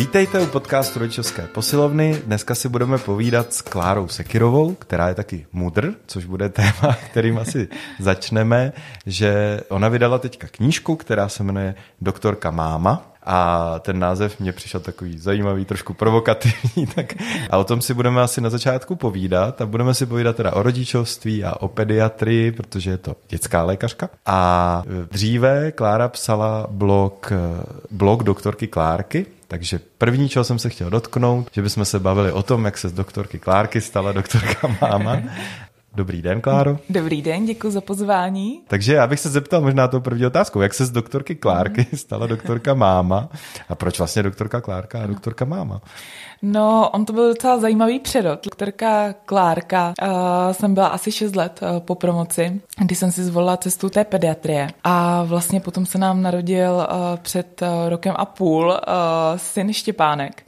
Vítejte u podcastu Rodičovské posilovny. Dneska si budeme povídat s Klárou Sekirovou, která je taky mudr, což bude téma, kterým asi začneme, že ona vydala teďka knížku, která se jmenuje Doktorka máma. A ten název mě přišel takový zajímavý, trošku provokativní, tak a o tom si budeme asi na začátku povídat a budeme si povídat teda o rodičovství a o pediatrii, protože je to dětská lékařka. A dříve Klára psala blog, blog doktorky Klárky, takže první, čeho jsem se chtěl dotknout, že bychom se bavili o tom, jak se z doktorky Klárky stala doktorka máma. Dobrý den, Kláro. Dobrý den, děkuji za pozvání. Takže já bych se zeptal možná tou první otázkou, jak se z doktorky Klárky stala doktorka máma a proč vlastně doktorka Klárka a doktorka máma? No, on to byl docela zajímavý předot. Doktorka Klárka uh, jsem byla asi 6 let uh, po promoci, kdy jsem si zvolila cestu té pediatrie. A vlastně potom se nám narodil uh, před uh, rokem a půl uh, syn Štěpánek.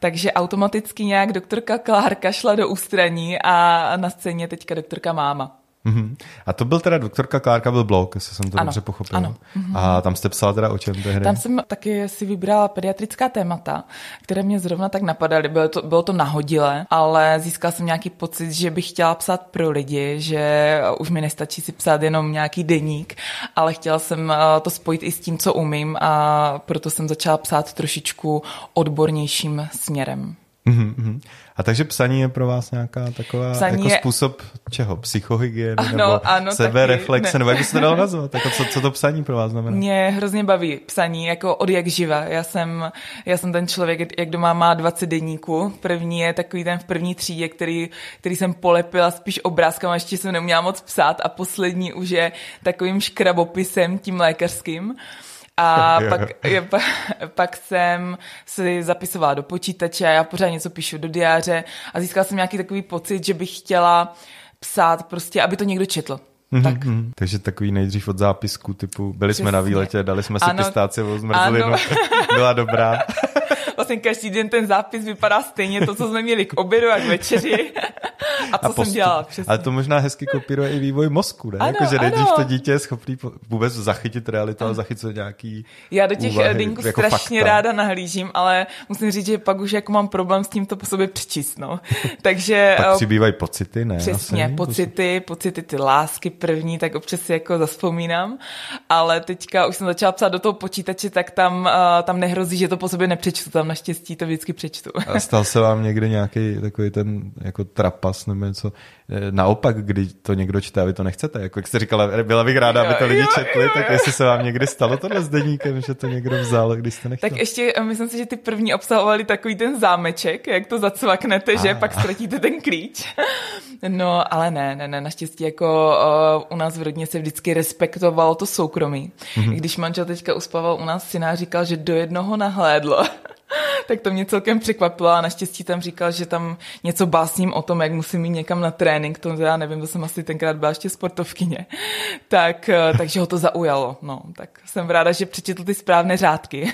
Takže automaticky nějak doktorka Klárka šla do ústraní a na scéně teďka doktorka máma. Mm-hmm. A to byl teda doktorka Klárka, byl blog, jestli jsem to ano, dobře pochopil. Ano. Mm-hmm. A tam jste psala teda o čem tehdy? Tam jsem taky si vybrala pediatrická témata, které mě zrovna tak napadaly. Bylo to, bylo to nahodile, ale získala jsem nějaký pocit, že bych chtěla psát pro lidi, že už mi nestačí si psát jenom nějaký deník, ale chtěla jsem eh, to spojit i s tím, co umím a proto jsem začala psát trošičku odbornějším směrem. Mm-hmm. A takže psaní je pro vás nějaká taková psaní jako je... způsob čeho? Psychohygieny ano, nebo ano, sebereflexe? Taky, nebo jak by se to dalo nazvat? Jako co, co to psaní pro vás znamená? Mě hrozně baví psaní, jako od jak živa. Já jsem, já jsem ten člověk, jak doma má 20 denníků. První je takový ten v první třídě, který, který jsem polepila spíš obrázkama, ještě jsem neuměla moc psát a poslední už je takovým škrabopisem, tím lékařským. A pak, je, pak jsem si zapisovala do počítače a já pořád něco píšu do diáře a získala jsem nějaký takový pocit, že bych chtěla psát prostě, aby to někdo četl. Mm-hmm. Tak. Mm-hmm. Takže takový nejdřív od zápisku typu byli Přesně. jsme na výletě, dali jsme si ano. pistáciovou zmrzlinu, byla dobrá. vlastně každý den ten zápis vypadá stejně, to, co jsme měli k obědu a k večeři a co a postup, jsem dělala. Přesně. Ale to možná hezky kopíruje i vývoj mozku, ne? Ano, jako, že nejdřív to dítě je schopný vůbec zachytit realitu a zachytit nějaký Já do těch úvahy, linků jako strašně fakta. ráda nahlížím, ale musím říct, že pak už jako mám problém s tím to po sobě přečíst, no. Takže... pak přibývají pocity, ne? Přesně, asi? pocity, pocity ty lásky první, tak občas si jako zaspomínám, ale teďka už jsem začala psát do toho počítače, tak tam, uh, tam nehrozí, že to po sobě nepřečtu, tam naštěstí to vždycky přečtu. A stal se vám někdy nějaký takový ten jako trapas nebo něco, e, naopak, kdy to někdo čte a vy to nechcete, jako jak jste říkala, byla bych ráda, aby to lidi jo, četli, jo, tak jestli se vám někdy stalo tohle s deníkem, že to někdo vzal, když jste nechtěl. Tak ještě, e, myslím si, že ty první obsahovali takový ten zámeček, jak to zacvaknete, a. že pak ztratíte ten klíč. No, ale ne, ne, ne, naštěstí jako uh, u nás v rodině se vždycky respektovalo to soukromí. Mm-hmm. Když manžel teďka uspával u nás syna, říkal, že do jednoho nahlédlo. Tak to mě celkem překvapilo a naštěstí tam říkal, že tam něco básním o tom, jak musím jít někam na trénink, to já nevím, to jsem asi tenkrát byla ještě sportovkyně, tak, eh, takže ho to zaujalo, no, tak jsem ráda, že přečetl ty správné řádky.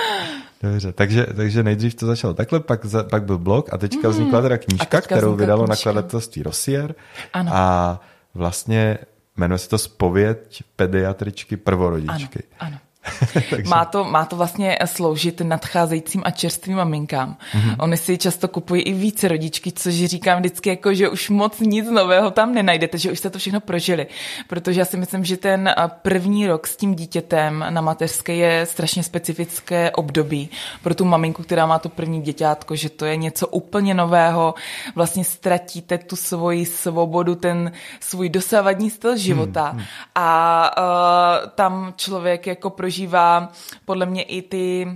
Dobře, takže, takže nejdřív to začalo takhle, pak, za, pak byl blog a teďka mm. vznikla teda knížka, kterou vydalo knížka. nakladatelství Rossier ano. a vlastně jmenuje se to Spověď pediatričky prvorodičky. Ano, ano. má, to, má to vlastně sloužit nadcházejícím a čerstvým maminkám. Mm-hmm. Oni si často kupují i více rodičky, což říkám vždycky, jako, že už moc nic nového tam nenajdete, že už jste to všechno prožili. Protože já si myslím, že ten první rok s tím dítětem na mateřské je strašně specifické období pro tu maminku, která má to první děťátko, že to je něco úplně nového. Vlastně ztratíte tu svoji svobodu, ten svůj dosávadní styl života. Mm-hmm. A uh, tam člověk jako pro prožívá podle mě i ty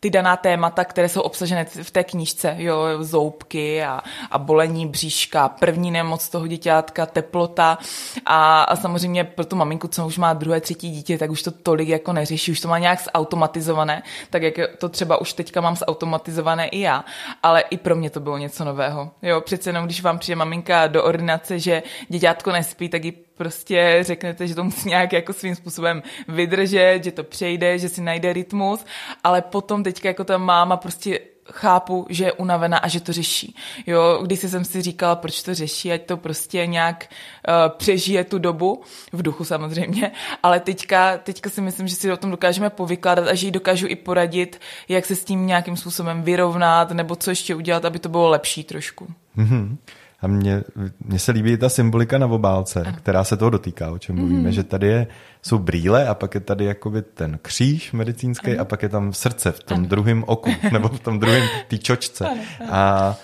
ty daná témata, které jsou obsažené v té knížce, jo, zoubky a, a bolení bříška, první nemoc toho děťátka, teplota a, a samozřejmě pro tu maminku, co už má druhé, třetí dítě, tak už to tolik jako neřeší, už to má nějak zautomatizované, tak jak to třeba už teďka mám zautomatizované i já, ale i pro mě to bylo něco nového. Jo, přece jenom, když vám přijde maminka do ordinace, že děťátko nespí, tak ji prostě řeknete, že to musí nějak jako svým způsobem vydržet, že to přejde, že si najde rytmus, ale potom teďka jako ta máma prostě chápu, že je unavená a že to řeší. Jo, když jsem si říkala, proč to řeší, ať to prostě nějak uh, přežije tu dobu, v duchu samozřejmě, ale teďka, teďka si myslím, že si o tom dokážeme povykládat a že jí dokážu i poradit, jak se s tím nějakým způsobem vyrovnat, nebo co ještě udělat, aby to bylo lepší trošku. Mm-hmm. A mně, mně se líbí ta symbolika na obálce, ano. která se toho dotýká, o čem mm. mluvíme, že tady je, jsou brýle a pak je tady jakoby ten kříž medicínský ano. a pak je tam srdce v tom ano. druhém oku, nebo v tom druhém té čočce. Ano, ano. A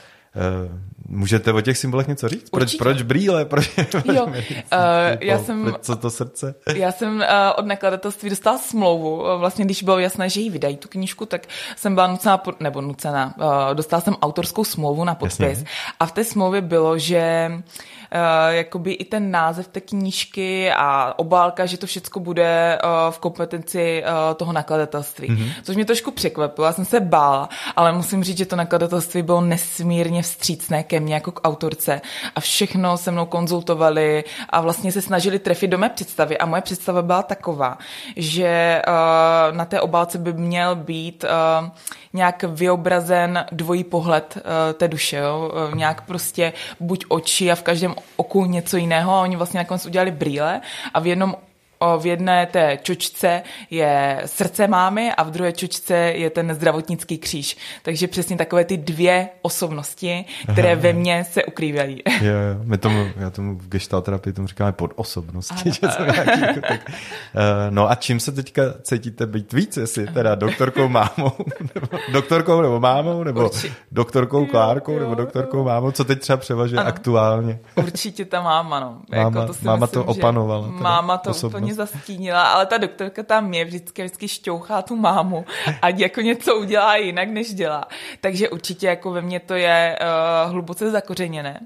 Můžete o těch symbolech něco říct? Proč, proč brýle? Proč, jo, uh, já jsem, co to srdce? Já jsem uh, od nakladatelství dostala smlouvu. Vlastně, když bylo jasné, že jí vydají tu knížku, tak jsem byla nucená, nebo nucená, uh, dostala jsem autorskou smlouvu na podpis. Jasně. A v té smlouvě bylo, že uh, jakoby i ten název té knížky a obálka, že to všechno bude uh, v kompetenci uh, toho nakladatelství. Mm-hmm. Což mě trošku překvapilo, já jsem se bála, ale musím říct, že to nakladatelství bylo nesmírně vstřícné ke mně jako k autorce a všechno se mnou konzultovali a vlastně se snažili trefit do mé představy a moje představa byla taková, že na té obálce by měl být nějak vyobrazen dvojí pohled té duše, jo? Nějak prostě buď oči a v každém oku něco jiného. A oni vlastně nakonec udělali brýle a v jednom v jedné té čočce je srdce mámy a v druhé čočce je ten zdravotnický kříž. Takže přesně takové ty dvě osobnosti, které Aha. ve mně se ukrývají. Jo, jo. My tomu, já tomu v gestalt terapii tomu říkáme podosobnosti. Že jsou nějaký, jako tak. Uh, no a čím se teďka cítíte být víc, jestli teda doktorkou mámou, nebo doktorkou nebo mámou, nebo Určitě. doktorkou Klárkou, jo, nebo doktorkou jo. mámou, co teď třeba převažuje ano. aktuálně? Určitě ta máma, no. Máma, jako to si máma myslím, to opanovala. Máma to osobnost. úplně zastínila, ale ta doktorka tam je vždycky, vždycky šťouchá tu mámu, ať jako něco udělá jinak, než dělá. Takže určitě jako ve mně to je uh, hluboce zakořeněné,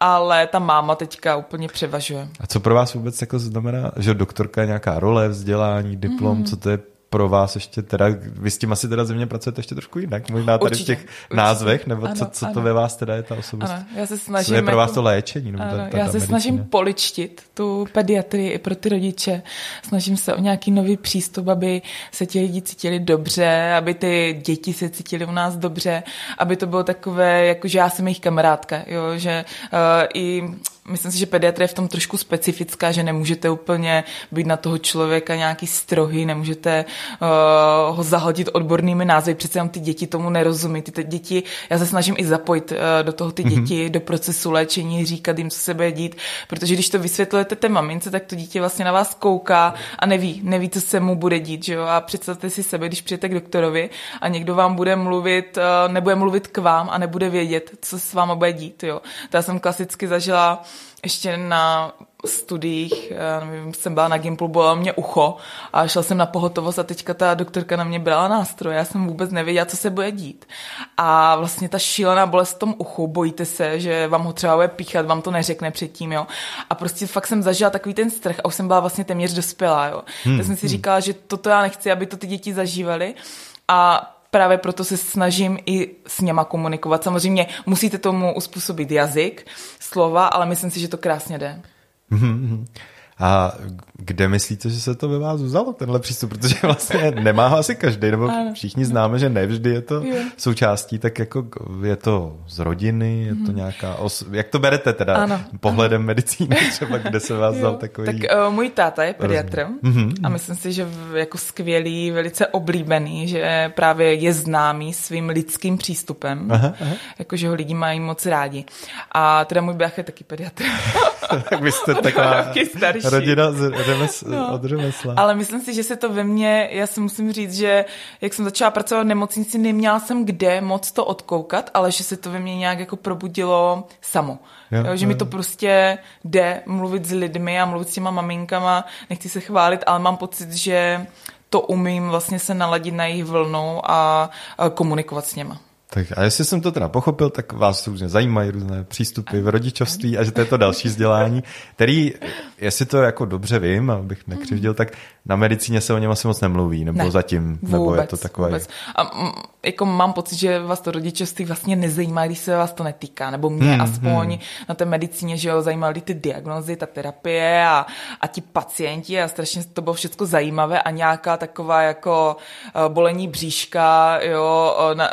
ale ta máma teďka úplně převažuje. A co pro vás vůbec jako znamená, že doktorka je nějaká role, vzdělání, diplom, mm. co to je pro vás ještě teda, vy s tím asi teda země pracujete ještě trošku jinak, možná tady určitě, v těch určitě. názvech, nebo ano, co, co ano. to ve vás teda je ta osobnost? Ano, já se snažím. Co je pro vás jako, to léčení? Nebo ano, ta, ta, já se medicína? snažím poličtit tu pediatrii i pro ty rodiče. Snažím se o nějaký nový přístup, aby se ti lidi cítili dobře, aby ty děti se cítili u nás dobře, aby to bylo takové, jako že já jsem jejich kamarádka, jo, že uh, i myslím si, že pediatrie je v tom trošku specifická, že nemůžete úplně být na toho člověka nějaký strohy, nemůžete uh, ho zahodit odbornými názvy, přece jenom ty děti tomu nerozumí. Ty, ty děti, já se snažím i zapojit uh, do toho ty mhm. děti, mm-hmm. do procesu léčení, říkat jim, co se bude dít, protože když to vysvětlujete té mamince, tak to dítě vlastně na vás kouká a neví, neví, co se mu bude dít, že jo? A představte si sebe, když přijete k doktorovi a někdo vám bude mluvit, uh, nebude mluvit k vám a nebude vědět, co se s váma bude dít, jo? To já jsem klasicky zažila ještě na studiích, nevím, jsem byla na Gimplu, bylo mě ucho a šla jsem na pohotovost a teďka ta doktorka na mě brala nástroj. Já jsem vůbec nevěděla, co se bude dít. A vlastně ta šílená bolest v tom uchu, bojíte se, že vám ho třeba bude píchat, vám to neřekne předtím, jo. A prostě fakt jsem zažila takový ten strach a už jsem byla vlastně téměř dospělá, jo. Hmm. Tak jsem si hmm. říkala, že toto já nechci, aby to ty děti zažívaly. A právě proto se snažím i s něma komunikovat. Samozřejmě musíte tomu uspůsobit jazyk, slova, ale myslím si, že to krásně jde. Mm-hmm. A kde myslíte, že se to ve vás vzalo, tenhle přístup? Protože vlastně nemá ho asi každý, nebo ano. všichni známe, že nevždy je to jo. součástí, tak jako je to z rodiny, je to mhm. nějaká, os... jak to berete teda ano. pohledem ano. medicíny třeba, kde se vás vzal takový... Tak uh, můj táta je pediatr mm-hmm. a myslím si, že jako skvělý, velice oblíbený, že právě je známý svým lidským přístupem, aha, aha. jakože ho lidi mají moc rádi. A teda můj brácha je taky pediatr. tak vy jste taková rodina z řemesl, no. od řemesla. Ale myslím si, že se to ve mně, já si musím říct, že jak jsem začala pracovat v nemocnici, neměla jsem kde moc to odkoukat, ale že se to ve mně nějak jako probudilo samo. Jo, jo, že mi to prostě jde mluvit s lidmi a mluvit s těma maminkama, nechci se chválit, ale mám pocit, že to umím vlastně se naladit na jejich vlnu a komunikovat s něma. Tak a jestli jsem to teda pochopil, tak vás různě zajímají různé přístupy v rodičovství a že to je to další vzdělání, který, jestli to jako dobře vím, abych nekřivdil, tak na medicíně se o něm asi moc nemluví, nebo ne, zatím, vůbec, nebo je to takové... Vůbec. A m, jako mám pocit, že vás to rodičovství vlastně nezajímá, když se vás to netýká, nebo mě hmm, aspoň hmm. na té medicíně, že jo, zajímaly ty diagnozy, ta terapie a, a ti pacienti a strašně to bylo všechno zajímavé a nějaká taková jako uh, bolení bříška, jo, uh, na,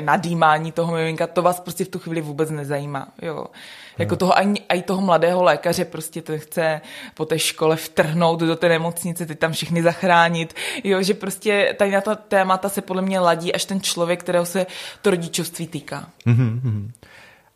nadýmání toho miminka, to vás prostě v tu chvíli vůbec nezajímá. Jo. Jako toho, ani, ani toho mladého lékaře prostě to chce po té škole vtrhnout do té nemocnice, ty tam všichni zachránit. Jo, že prostě tady na ta témata se podle mě ladí až ten člověk, kterého se to rodičovství týká. Mm-hmm.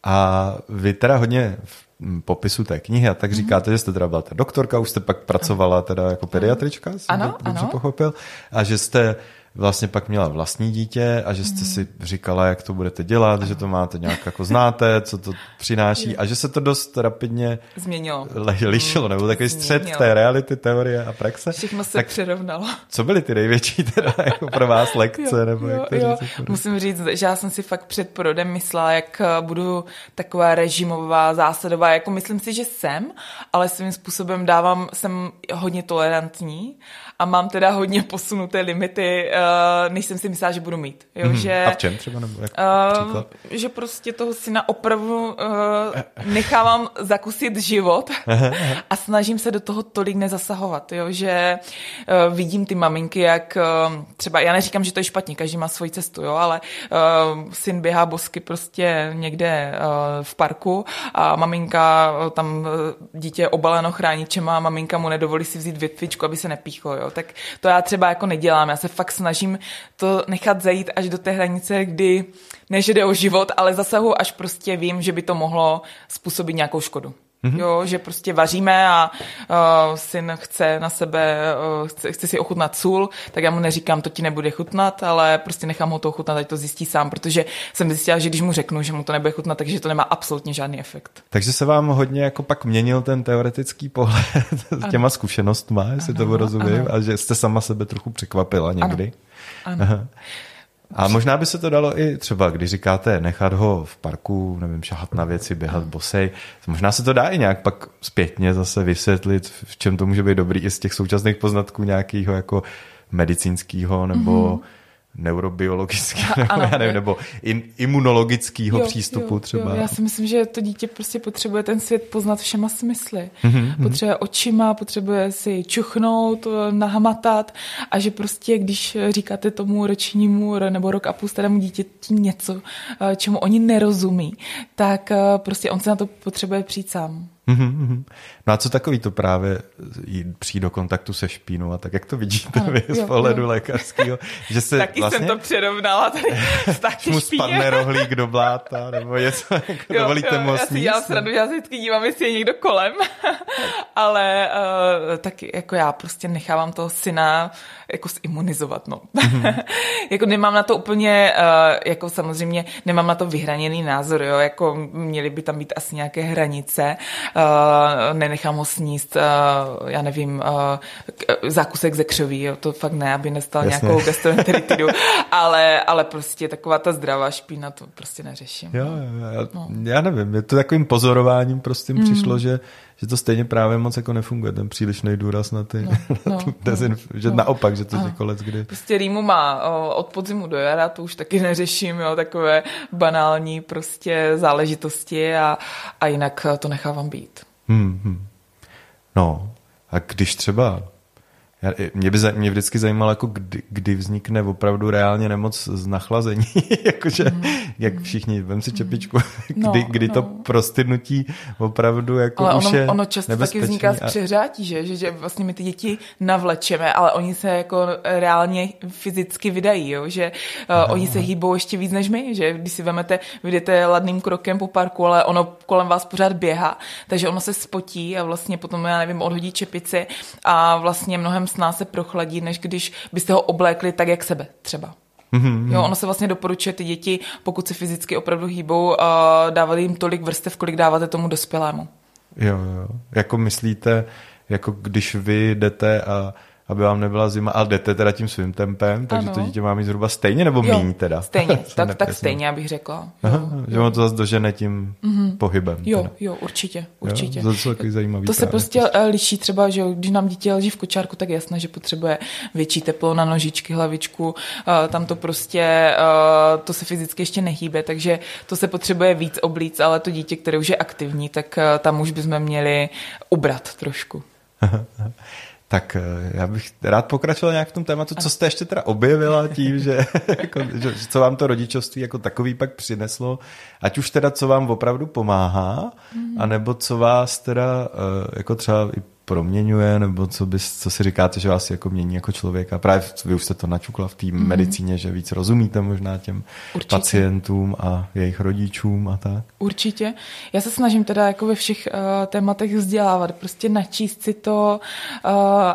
A vy teda hodně v popisu té knihy a tak mm-hmm. říkáte, že jste teda byla ta doktorka, už jste pak pracovala teda jako pediatrička, jsem ano, dobře ano. pochopil, a že jste vlastně pak měla vlastní dítě a že jste mm. si říkala, jak to budete dělat, že to máte nějak jako znáte, co to přináší a že se to dost rapidně změnilo. lišilo, nebo takový střed té reality, teorie a praxe. Všechno se tak přerovnalo. Co byly ty největší teda jako pro vás lekce? jo, nebo jo, jak to jo. Říct, Musím říct, že já jsem si fakt před porodem myslela, jak eh, budu taková režimová, zásadová, jako myslím si, že jsem, ale svým způsobem dávám, jsem hodně tolerantní a mám teda hodně posunuté limity, uh, než jsem si myslela, že budu mít. Jo, mm-hmm. že, a v čem třeba? Nebo jak uh, že prostě toho syna opravdu uh, nechávám zakusit život a snažím se do toho tolik nezasahovat. Jo, že uh, vidím ty maminky, jak uh, třeba, já neříkám, že to je špatně, každý má svoji cestu, jo, ale uh, syn běhá bosky prostě někde uh, v parku a maminka tam dítě obaleno chráničema a maminka mu nedovolí si vzít větvičku, aby se nepíchlo. Jo jo. Tak to já třeba jako nedělám. Já se fakt snažím to nechat zajít až do té hranice, kdy než jde o život, ale zasahu až prostě vím, že by to mohlo způsobit nějakou škodu. Mm-hmm. Jo, že prostě vaříme a uh, syn chce na sebe, uh, chce, chce si ochutnat sůl, tak já mu neříkám, to ti nebude chutnat, ale prostě nechám ho to ochutnat, ať to zjistí sám, protože jsem zjistila, že když mu řeknu, že mu to nebude chutnat, takže to nemá absolutně žádný efekt. Takže se vám hodně jako pak měnil ten teoretický pohled s těma zkušenostmi, jestli to rozumím, a že jste sama sebe trochu překvapila někdy. Ano. ano. A možná by se to dalo i třeba, když říkáte nechat ho v parku, nevím, šahat na věci, běhat bosej, možná se to dá i nějak pak zpětně zase vysvětlit, v čem to může být dobrý i z těch současných poznatků nějakého jako medicínského nebo mm-hmm neurobiologického, nebo, já nevím, nebo in, imunologického jo, přístupu jo, třeba. Jo, já si myslím, že to dítě prostě potřebuje ten svět poznat všema smysly. Mm-hmm. Potřebuje očima, potřebuje si čuchnout, nahmatat a že prostě, když říkáte tomu ročnímu nebo rok a půl starému dítěti něco, eh, čemu oni nerozumí, tak eh, prostě on se na to potřebuje přijít sám. Mm-hmm. No a co takový to právě jít přijít do kontaktu se špínou a tak jak to vidíte vy z pohledu jo. lékařského? Že se Taky vlastně, jsem to přirovnala tady taky mu spadne rohlík do bláta nebo něco, jako jo, dovolíte mu Já si dělám sradu, já se vždycky dívám, jestli je někdo kolem, ale uh, tak jako já prostě nechávám toho syna jako zimunizovat, no. Mm-hmm. jako nemám na to úplně, uh, jako samozřejmě nemám na to vyhraněný názor, jo, jako měly by tam být asi nějaké hranice, nenechám ho sníst, uh, já nevím, uh, zákusek ze křoví, jo, to fakt ne, aby nestal Jasně. nějakou gastroenteritidu, ale, ale prostě taková ta zdravá špína, to prostě neřeším. Jo, jo. No. Já nevím, je to takovým pozorováním prostě mm. přišlo, že že to stejně právě moc jako nefunguje, ten přílišný důraz na ty, no, na tu no, dezinf- no, že no. naopak, že to je kolec kdy. Prostě rýmu má o, od podzimu do jara, to už taky neřeším, jo, takové banální prostě záležitosti a, a jinak to nechávám být. Hmm, hmm. No, a když třeba já, mě, by, mě vždycky zajímalo, jako kdy, kdy vznikne opravdu reálně nemoc z nachlazení. Jakože, mm. Jak všichni, vem si čepičku, no, kdy, kdy no. to prostydnutí opravdu jako ale už ono, je ono často taky vzniká z přehřátí, že? že? Že vlastně my ty děti navlečeme, ale oni se jako reálně fyzicky vydají, jo? že uh, oni se hýbou ještě víc než my, že když si vemete, vyjdete ladným krokem po parku, ale ono kolem vás pořád běhá, takže ono se spotí a vlastně potom, já nevím, odhodí čepici a vlastně mnohem s nás se prochladí, než když byste ho oblékli tak, jak sebe třeba. Mm-hmm. Jo, ono se vlastně doporučuje ty děti, pokud se fyzicky opravdu hýbou, uh, dávat jim tolik vrstev, kolik dáváte tomu dospělému. Jo, jo. Jako myslíte, jako když vy jdete a aby vám nebyla zima, ale jdete teda tím svým tempem, takže ano. to dítě má mít zhruba stejně nebo jo, míň teda? Stejně, tak, tak stejně, abych řekla. Aha, jo, že on to zase dožene tím mm-hmm. pohybem. Jo, teda. jo, určitě, určitě. Jo, to, to, zajímavý to se prostě uh, liší třeba, že když nám dítě leží v kočárku, tak jasné, že potřebuje větší teplo na nožičky, hlavičku, uh, tam to prostě, uh, to se fyzicky ještě nehýbe, takže to se potřebuje víc oblíc, ale to dítě, které už je aktivní, tak tam už bychom měli ubrat trošku. Tak eh, já bych rád pokračoval nějak v tom tématu, co jste ještě teda objevila tím, že, jako, že co vám to rodičovství jako takový pak přineslo, ať už teda co vám opravdu pomáhá, mm. anebo co vás teda eh, jako třeba i proměňuje, nebo co, bys, co si říkáte, že vás jako mění jako člověka. Právě vy už jste to načukla v té mm-hmm. medicíně, že víc rozumíte možná těm Určitě. pacientům a jejich rodičům a tak. Určitě. Já se snažím teda jako ve všech uh, tématech vzdělávat, prostě načíst si to uh,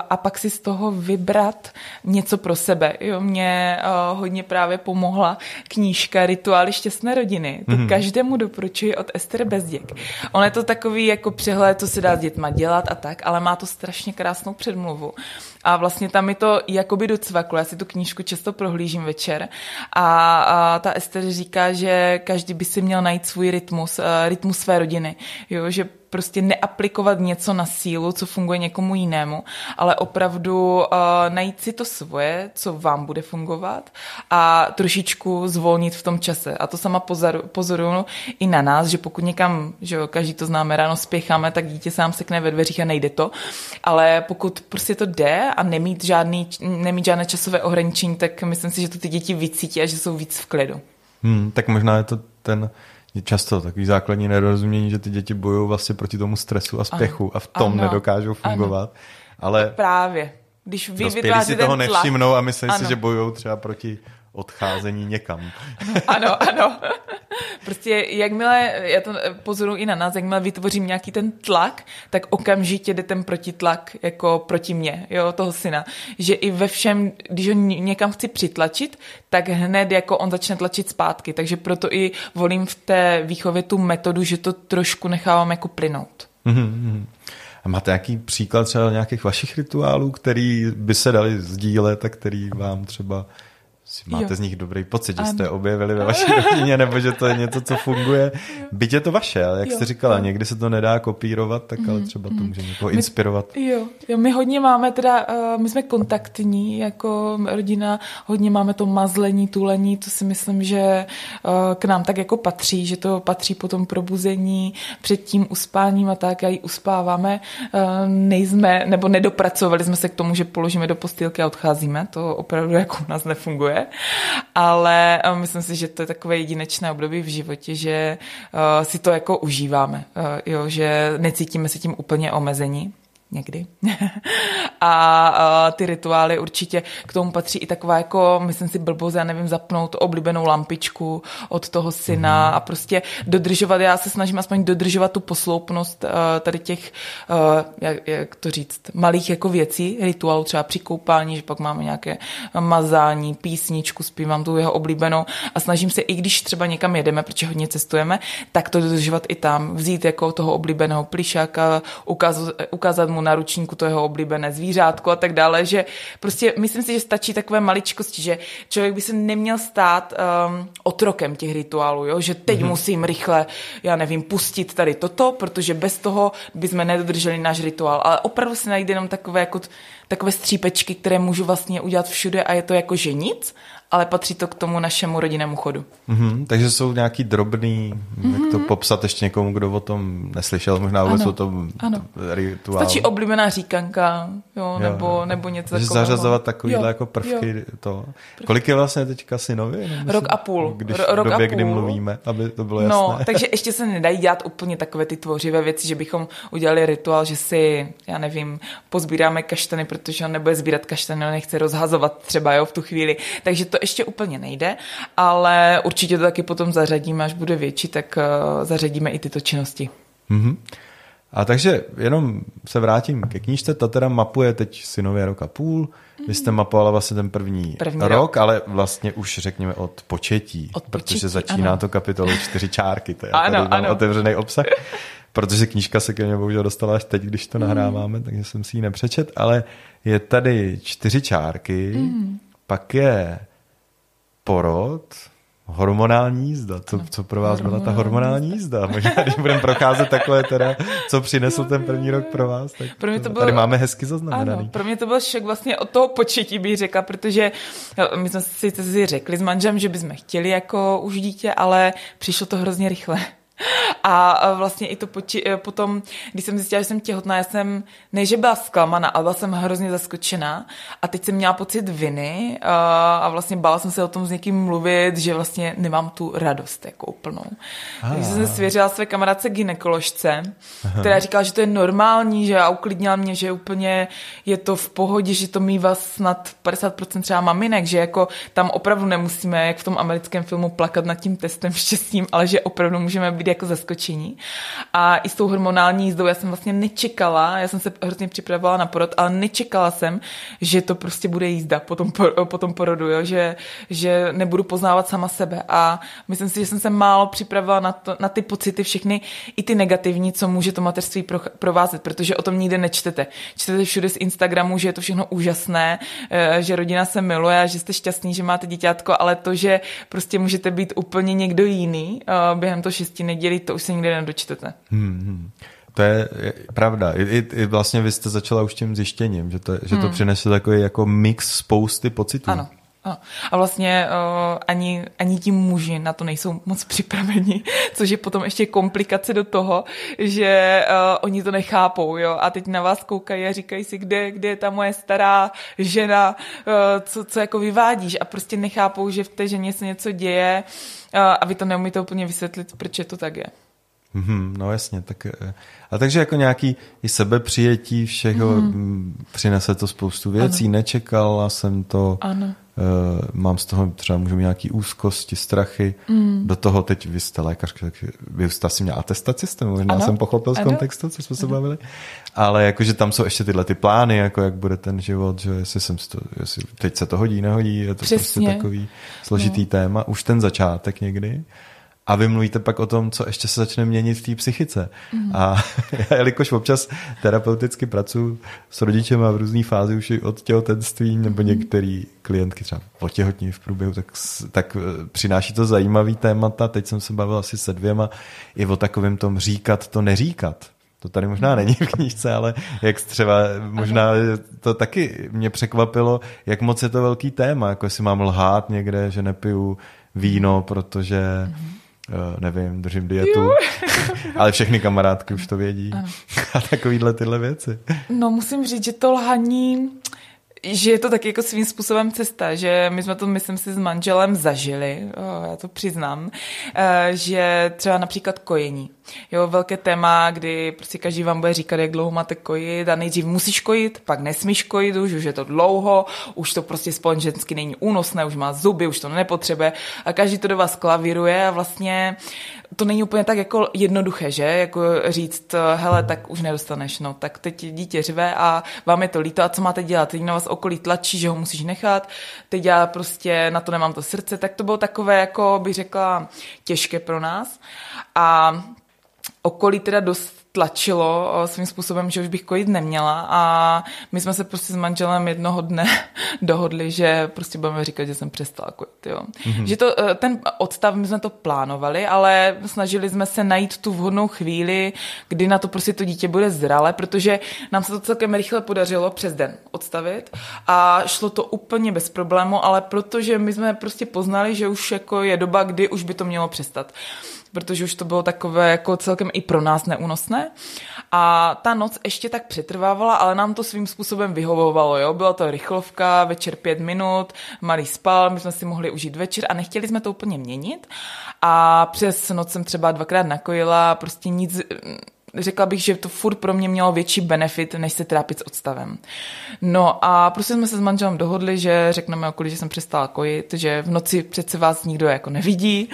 a pak si z toho vybrat něco pro sebe. Jo, mě uh, hodně právě pomohla knížka Rituály šťastné rodiny. To mm-hmm. každému doporučuji od Ester Bezděk. On je to takový jako přehled, co se dá s dětma dělat a tak, ale ale má to strašně krásnou předmluvu. A vlastně tam mi to jakoby docvaklo. Já si tu knížku často prohlížím večer a, a ta Ester říká, že každý by si měl najít svůj rytmus, eh, rytmus své rodiny. Jo, že prostě neaplikovat něco na sílu, co funguje někomu jinému, ale opravdu uh, najít si to svoje, co vám bude fungovat a trošičku zvolnit v tom čase. A to sama pozoru, pozoruju i na nás, že pokud někam, že jo, každý to známe, ráno spěcháme, tak dítě sám sekne ve dveřích a nejde to. Ale pokud prostě to jde a nemít, žádný, nemít žádné časové ohraničení, tak myslím si, že to ty děti vycítí a že jsou víc v klidu. Hmm, tak možná je to ten často takový základní nedorozumění, že ty děti bojují vlastně proti tomu stresu a spěchu ano, a v tom ano, nedokážou fungovat. Ano. Ale právě. Když vy si toho nevšimnou a myslí si, že bojují třeba proti odcházení někam. Ano, ano. Prostě jakmile, já to pozoruji i na nás, jakmile vytvořím nějaký ten tlak, tak okamžitě jde ten protitlak jako proti mně, jo, toho syna. Že i ve všem, když ho někam chci přitlačit, tak hned jako on začne tlačit zpátky. Takže proto i volím v té výchově tu metodu, že to trošku nechávám jako plynout. Mm-hmm. A máte nějaký příklad třeba nějakých vašich rituálů, který by se dali sdílet a který vám třeba máte jo. z nich dobrý pocit, že jste je objevili ve vaší rodině, nebo že to je něco, co funguje. Byť je to vaše, ale jak jo. jste říkala, jo. někdy se to nedá kopírovat, tak ale mhm, třeba to mhm. může někoho inspirovat. My, jo, jo, my hodně máme teda, uh, my jsme kontaktní jako rodina, hodně máme to mazlení, tulení, to si myslím, že uh, k nám tak jako patří, že to patří po tom probuzení, před tím uspáním a tak, a ji uspáváme. Uh, nejsme, nebo nedopracovali jsme se k tomu, že položíme do postýlky a odcházíme, to opravdu jako u nás nefunguje ale eh, myslím si, že to je takové jedinečné období v životě, že uh, si to jako užíváme, uh, jo, že necítíme se tím úplně omezení někdy. a, ty rituály určitě k tomu patří i taková jako, myslím si, blbost, já nevím, zapnout oblíbenou lampičku od toho syna mm. a prostě dodržovat, já se snažím aspoň dodržovat tu posloupnost uh, tady těch, uh, jak, jak to říct, malých jako věcí, rituálů třeba při koupání, že pak máme nějaké mazání, písničku, zpívám tu jeho oblíbenou a snažím se, i když třeba někam jedeme, protože hodně cestujeme, tak to dodržovat i tam, vzít jako toho oblíbeného plišáka, ukázat, ukázat mu mu na ručníku to jeho oblíbené zvířátko a tak dále, že prostě myslím si, že stačí takové maličkosti, že člověk by se neměl stát um, otrokem těch rituálů, jo? že teď mm-hmm. musím rychle, já nevím, pustit tady toto, protože bez toho bychom nedodrželi náš rituál, ale opravdu si najde jenom takové jako takové střípečky, které můžu vlastně udělat všude a je to jako že nic, ale patří to k tomu našemu rodinnému chodu. Mm-hmm, takže jsou nějaký drobný, mm-hmm. jak to mhm. popsat ještě někomu, kdo o tom neslyšel, možná vůbec o tom ano. rituálu. Stačí oblíbená říkanka, jo, jo nebo, jo. nebo něco takže takového. zařazovat takovýhle jo. jako prvky jo. to. Kolik je vlastně teďka synovi? Rok a půl. Když rok v době, a půl. kdy mluvíme, aby to bylo no, jasné. No, takže ještě se nedají dělat úplně takové ty tvořivé věci, že bychom udělali rituál, že si, já nevím, pozbíráme kaštany, protože on nebude sbírat kaštany, on nechce rozhazovat třeba jo, v tu chvíli. Takže to ještě úplně nejde, ale určitě to taky potom zařadíme, až bude větší, tak uh, zařadíme i tyto činnosti. Mm-hmm. A takže jenom se vrátím ke knížce, ta teda mapuje teď synově rok a půl, vy jste mapovala vlastně ten první, první rok, rok, ale vlastně už řekněme od početí, od početí protože začíná ano. to kapitolu čtyři čárky, to je ano, tady ano. otevřený obsah, protože knížka se ke mně bohužel dostala až teď, když to nahráváme, mm. takže jsem si ji nepřečet, ale je tady čtyři čárky, mm. pak je porod, hormonální jízda. Co, co pro vás byla ta hormonální jízda? Možná, když budeme procházet takhle teda, co přinesl ten první rok pro vás, tak pro mě to bylo, tady máme hezky zaznamenaný. Ano, pro mě to byl šok vlastně od toho početí, bych řekla, protože my jsme si, si řekli s manžem, že bychom chtěli jako už dítě, ale přišlo to hrozně rychle. A vlastně i to poči- eh, potom, když jsem zjistila, že jsem těhotná, já jsem, ne, že byla zklamaná, ale byla jsem hrozně zaskočená a teď jsem měla pocit viny a, a vlastně bála jsem se o tom s někým mluvit, že vlastně nemám tu radost jako úplnou. Ah. Takže jsem se svěřila své kamarádce ginekoložce, Aha. která říkala, že to je normální, že a uklidnila mě, že úplně je to v pohodě, že to mývá snad 50% třeba maminek, že jako tam opravdu nemusíme, jak v tom americkém filmu, plakat nad tím testem štěstím, ale že opravdu můžeme být jako zaskočení. A i s tou hormonální jízdou já jsem vlastně nečekala, já jsem se hrozně připravovala na porod, ale nečekala jsem, že to prostě bude jízda po tom, po tom porodu, jo? Že, že nebudu poznávat sama sebe. A myslím si, že jsem se málo připravila na, to, na ty pocity všechny, i ty negativní, co může to mateřství pro, provázet, protože o tom nikde nečtete. Čtete všude z Instagramu, že je to všechno úžasné, eh, že rodina se miluje, že jste šťastný, že máte děťátko, ale to, že prostě můžete být úplně někdo jiný eh, během toho šesti nedělí, to už se nikdy nedočtete. Hmm, hmm. To je pravda. I, i, I vlastně vy jste začala už tím zjištěním, že to, že to hmm. přinese takový jako mix spousty pocitů. Ano. A vlastně uh, ani, ani ti muži na to nejsou moc připraveni, což je potom ještě komplikace do toho, že uh, oni to nechápou, jo, a teď na vás koukají a říkají si, kde, kde je ta moje stará žena, uh, co, co jako vyvádíš a prostě nechápou, že v té ženě se něco děje uh, a vy to neumíte úplně vysvětlit, proč je to tak je. Mm-hmm, no jasně, tak a takže jako nějaký i sebepřijetí všeho mm. přinese to spoustu věcí, ano. nečekala jsem to, ano. Uh, mám z toho třeba můžu mít nějaký úzkosti, strachy, mm. do toho teď vy jste lékařka, tak vy jste asi měla atestaci, jste možná ano. jsem pochopil z kontextu, co jsme se bavili, ale jakože tam jsou ještě tyhle ty plány, jako jak bude ten život, že jestli jsem to, jestli teď se to hodí, nehodí, je to prostě Přesně. prostě takový složitý no. téma, už ten začátek někdy. A vy mluvíte pak o tom, co ještě se začne měnit v té psychice. Mm. A já, jelikož občas terapeuticky pracuji s rodičem a v různé fázi už od těhotenství, nebo mhm. některý klientky třeba potěhotní v průběhu, tak, tak eh, přináší to zajímavý témata. Teď jsem se bavil asi se dvěma i o takovém tom říkat to neříkat. To tady možná není v knížce, ale jak třeba možná to taky mě překvapilo, jak moc je to velký téma, jako jestli mám lhát někde, že nepiju víno, protože uh, nevím, držím dietu, ale všechny kamarádky už to vědí ano. a takovýhle tyhle věci. No musím říct, že to lhaní že je to taky jako svým způsobem cesta, že my jsme to, myslím si, s manželem zažili, já to přiznám, eh, že třeba například kojení. Jo, velké téma, kdy prostě každý vám bude říkat, jak dlouho máte kojit a nejdřív musíš kojit, pak nesmíš kojit už, už je to dlouho, už to prostě společensky není únosné, už má zuby, už to nepotřebuje a každý to do vás klavíruje a vlastně to není úplně tak jako jednoduché, že? Jako říct, hele, tak už nedostaneš, no, tak teď dítě řve a vám je to líto a co máte dělat? Teď na vás okolí tlačí, že ho musíš nechat, teď já prostě na to nemám to srdce, tak to bylo takové, jako bych řekla, těžké pro nás. A okolí teda dost tlačilo eh, svým způsobem, že už bych kojit neměla a my jsme se prostě s manželem jednoho dne dohodli, že prostě budeme říkat, že jsem přestala kojit. Jo. Mm-hmm. Že to, eh, ten odstav, my jsme to plánovali, ale snažili jsme se najít tu vhodnou chvíli, kdy na to prostě to dítě bude zralé, protože nám se to celkem rychle podařilo přes den odstavit a šlo to úplně bez problému, ale protože my jsme prostě poznali, že už jako je doba, kdy už by to mělo přestat protože už to bylo takové jako celkem i pro nás neúnosné. A ta noc ještě tak přetrvávala, ale nám to svým způsobem vyhovovalo. Jo? Byla to rychlovka, večer pět minut, malý spal, my jsme si mohli užít večer a nechtěli jsme to úplně měnit. A přes noc jsem třeba dvakrát nakojila, prostě nic řekla bych, že to furt pro mě mělo větší benefit, než se trápit s odstavem. No a prostě jsme se s manželem dohodli, že řekneme okolí, že jsem přestala kojit, že v noci přece vás nikdo jako nevidí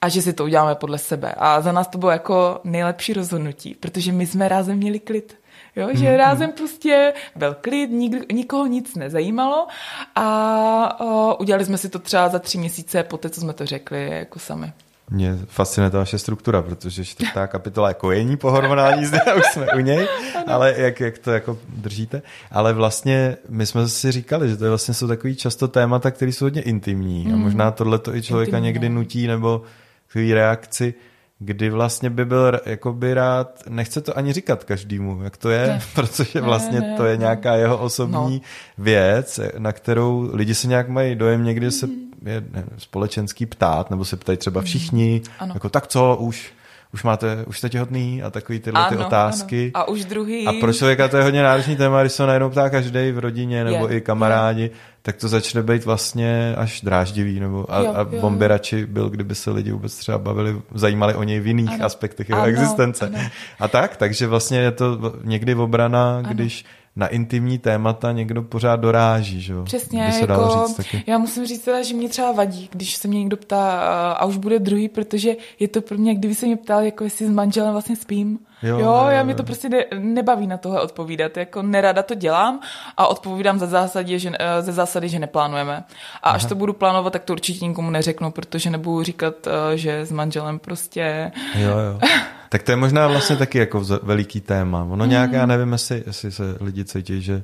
a že si to uděláme podle sebe. A za nás to bylo jako nejlepší rozhodnutí, protože my jsme rázem měli klid. Jo, že mm-hmm. rázem prostě byl klid, nik, nikoho nic nezajímalo a o, udělali jsme si to třeba za tři měsíce po té, co jsme to řekli jako sami. Mě fascinuje ta vaše struktura, protože čtvrtá kapitola je kojení po hormonální zde, už jsme u něj, ale jak, jak to jako držíte. Ale vlastně my jsme si říkali, že to je vlastně jsou takový často témata, které jsou hodně intimní mm. a možná tohle to i člověka Intimní. někdy no. nutí nebo takový reakci, kdy vlastně by byl jakoby rád, nechce to ani říkat každému, jak to je, ne. protože vlastně ne, ne, to je nějaká jeho osobní no. věc, na kterou lidi se nějak mají dojem někdy se je společenský ptát, nebo se ptají třeba všichni, ano. jako tak co, už už máte, už jste těhotný a takový tyhle ano, ty otázky. Ano. A už druhý. A pro člověka to je hodně náročný téma, když se najednou ptá každý v rodině nebo je, i kamarádi, je. tak to začne být vlastně až dráždivý. Nebo a, jo, a bomberači byl, kdyby se lidi vůbec třeba bavili, zajímali o něj v jiných ano. aspektech jeho ano, existence. Ano. A tak, takže vlastně je to někdy obrana, když ano na intimní témata někdo pořád doráží, že jo? Přesně, By se jako, říct taky. já musím říct teda, že mě třeba vadí, když se mě někdo ptá a už bude druhý, protože je to pro mě, kdyby se mě ptal, jako jestli s manželem vlastně spím. Jo, jo já mi to prostě ne, nebaví na tohle odpovídat, jako nerada to dělám a odpovídám ze zásady, že, eh, ze zásady, že neplánujeme. A Aha. až to budu plánovat, tak to určitě nikomu neřeknu, protože nebudu říkat, eh, že s manželem prostě... Jo, jo. Tak to je možná vlastně taky jako veliký téma. Ono mm. nějak, já nevím, jestli, jestli se lidi cítí, že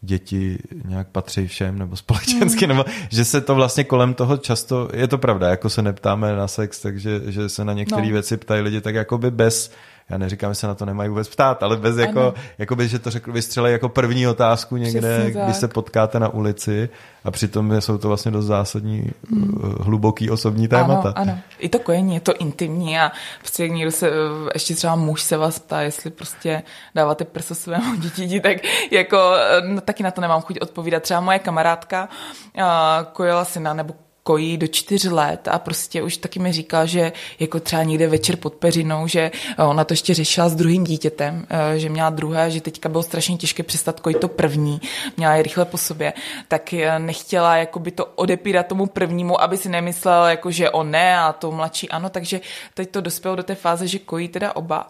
děti nějak patří všem nebo společensky, mm. nebo že se to vlastně kolem toho často, je to pravda, jako se neptáme na sex, takže že se na některé no. věci ptají lidi tak jako by bez já neříkám, že se na to nemají vůbec ptát, ale bez jako, jako by, že to řekl, vystřelej jako první otázku někde, když se potkáte na ulici a přitom jsou to vlastně dost zásadní, hmm. hluboký osobní témata. Ano, ano. I to kojení je to intimní a prostě někdo se, eh, ještě třeba muž se vás ptá, jestli prostě dáváte prso svému dítěti, tak jako no, taky na to nemám chuť odpovídat. Třeba moje kamarádka uh, kojela syna nebo kojí do čtyř let a prostě už taky mi říká, že jako třeba někde večer pod peřinou, že ona to ještě řešila s druhým dítětem, eh, že měla druhé, že teďka bylo strašně těžké přestat kojit to první, měla je rychle po sobě, tak eh, nechtěla jakoby to odepírat tomu prvnímu, aby si nemyslel, jako, že on ne a to mladší ano, takže teď to dospělo do té fáze, že kojí teda oba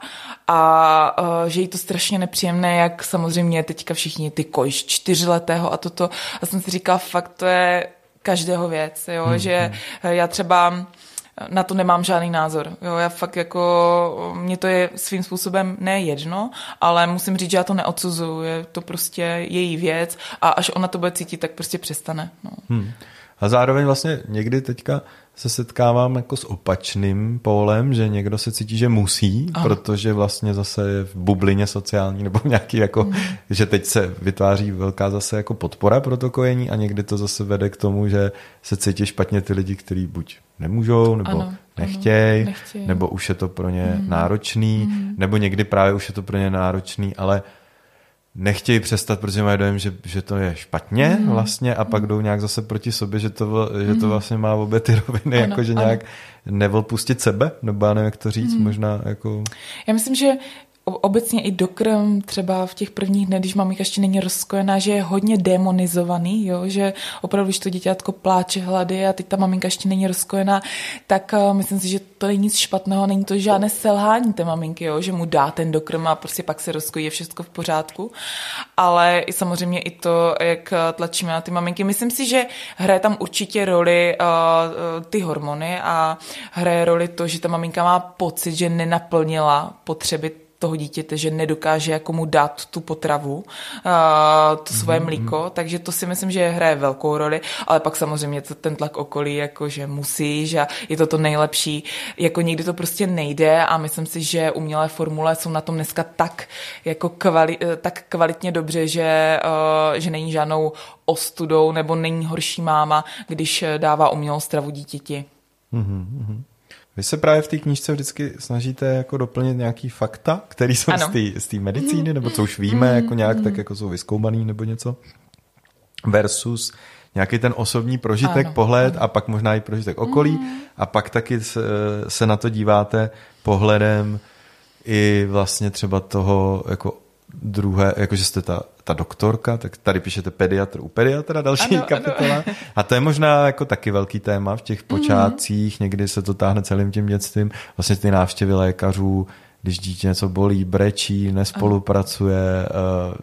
a že jí to strašně nepříjemné, jak samozřejmě teďka všichni ty kojíš čtyřletého a toto. A jsem si říkala, fakt to je každého věc, jo, hmm, že hmm. já třeba na to nemám žádný názor. Jo, já fakt jako, mě to je svým způsobem ne jedno, ale musím říct, že já to neodsuzuju, je to prostě její věc a až ona to bude cítit, tak prostě přestane. No. Hmm. A zároveň vlastně někdy teďka se setkávám jako s opačným pólem, že někdo se cítí, že musí, Aha. protože vlastně zase je v bublině sociální nebo nějaký jako, mm. že teď se vytváří velká zase jako podpora pro to kojení a někdy to zase vede k tomu, že se cítí špatně ty lidi, kteří buď nemůžou, nebo ano, nechtějí, ano, nechtěj. nebo už je to pro ně mm. náročný, mm. nebo někdy právě už je to pro ně náročný, ale nechtějí přestat, protože mají dojem, že, že to je špatně mm. vlastně a pak jdou nějak zase proti sobě, že to, že to mhm. vlastně má obě ty roviny, ano, jako že nějak nevol pustit sebe, nebo já nevím, jak to říct, mm. možná jako... Já myslím, že obecně i dokrm třeba v těch prvních dnech, když mamika ještě není rozkojená, že je hodně demonizovaný, jo? že opravdu, když to děťátko pláče hlady a teď ta maminka ještě není rozkojená, tak uh, myslím si, že to není nic špatného, není to žádné selhání té maminky, jo? že mu dá ten dokrm a prostě pak se rozkojí, je všechno v pořádku. Ale i samozřejmě i to, jak tlačíme na ty maminky. Myslím si, že hraje tam určitě roli uh, ty hormony a hraje roli to, že ta maminka má pocit, že nenaplnila potřeby toho dítěte, že nedokáže jako mu dát tu potravu, uh, to svoje mm-hmm. mlíko, takže to si myslím, že hraje velkou roli, ale pak samozřejmě to, ten tlak okolí, jako že musíš a je to to nejlepší, jako někdy to prostě nejde a myslím si, že umělé formule jsou na tom dneska tak, jako kvali, eh, tak kvalitně dobře, že, uh, že není žádnou ostudou nebo není horší máma, když dává umělou stravu dítěti. Mm-hmm. Vy se právě v té knížce vždycky snažíte jako doplnit nějaký fakta, které jsou ano. z té medicíny, nebo co už víme, mm, jako nějak mm. tak jako jsou vyskoumaný nebo něco, versus nějaký ten osobní prožitek, ano, pohled ano. a pak možná i prožitek okolí mm. a pak taky se, se na to díváte pohledem i vlastně třeba toho jako druhé, jakože jste ta, ta doktorka, tak tady píšete pediatr u pediatra, další ano, kapitola. Ano. A to je možná jako taky velký téma v těch počátcích, mm. někdy se to táhne celým tím dětstvím, vlastně ty návštěvy lékařů, když dítě něco bolí, brečí, nespolupracuje. Ano.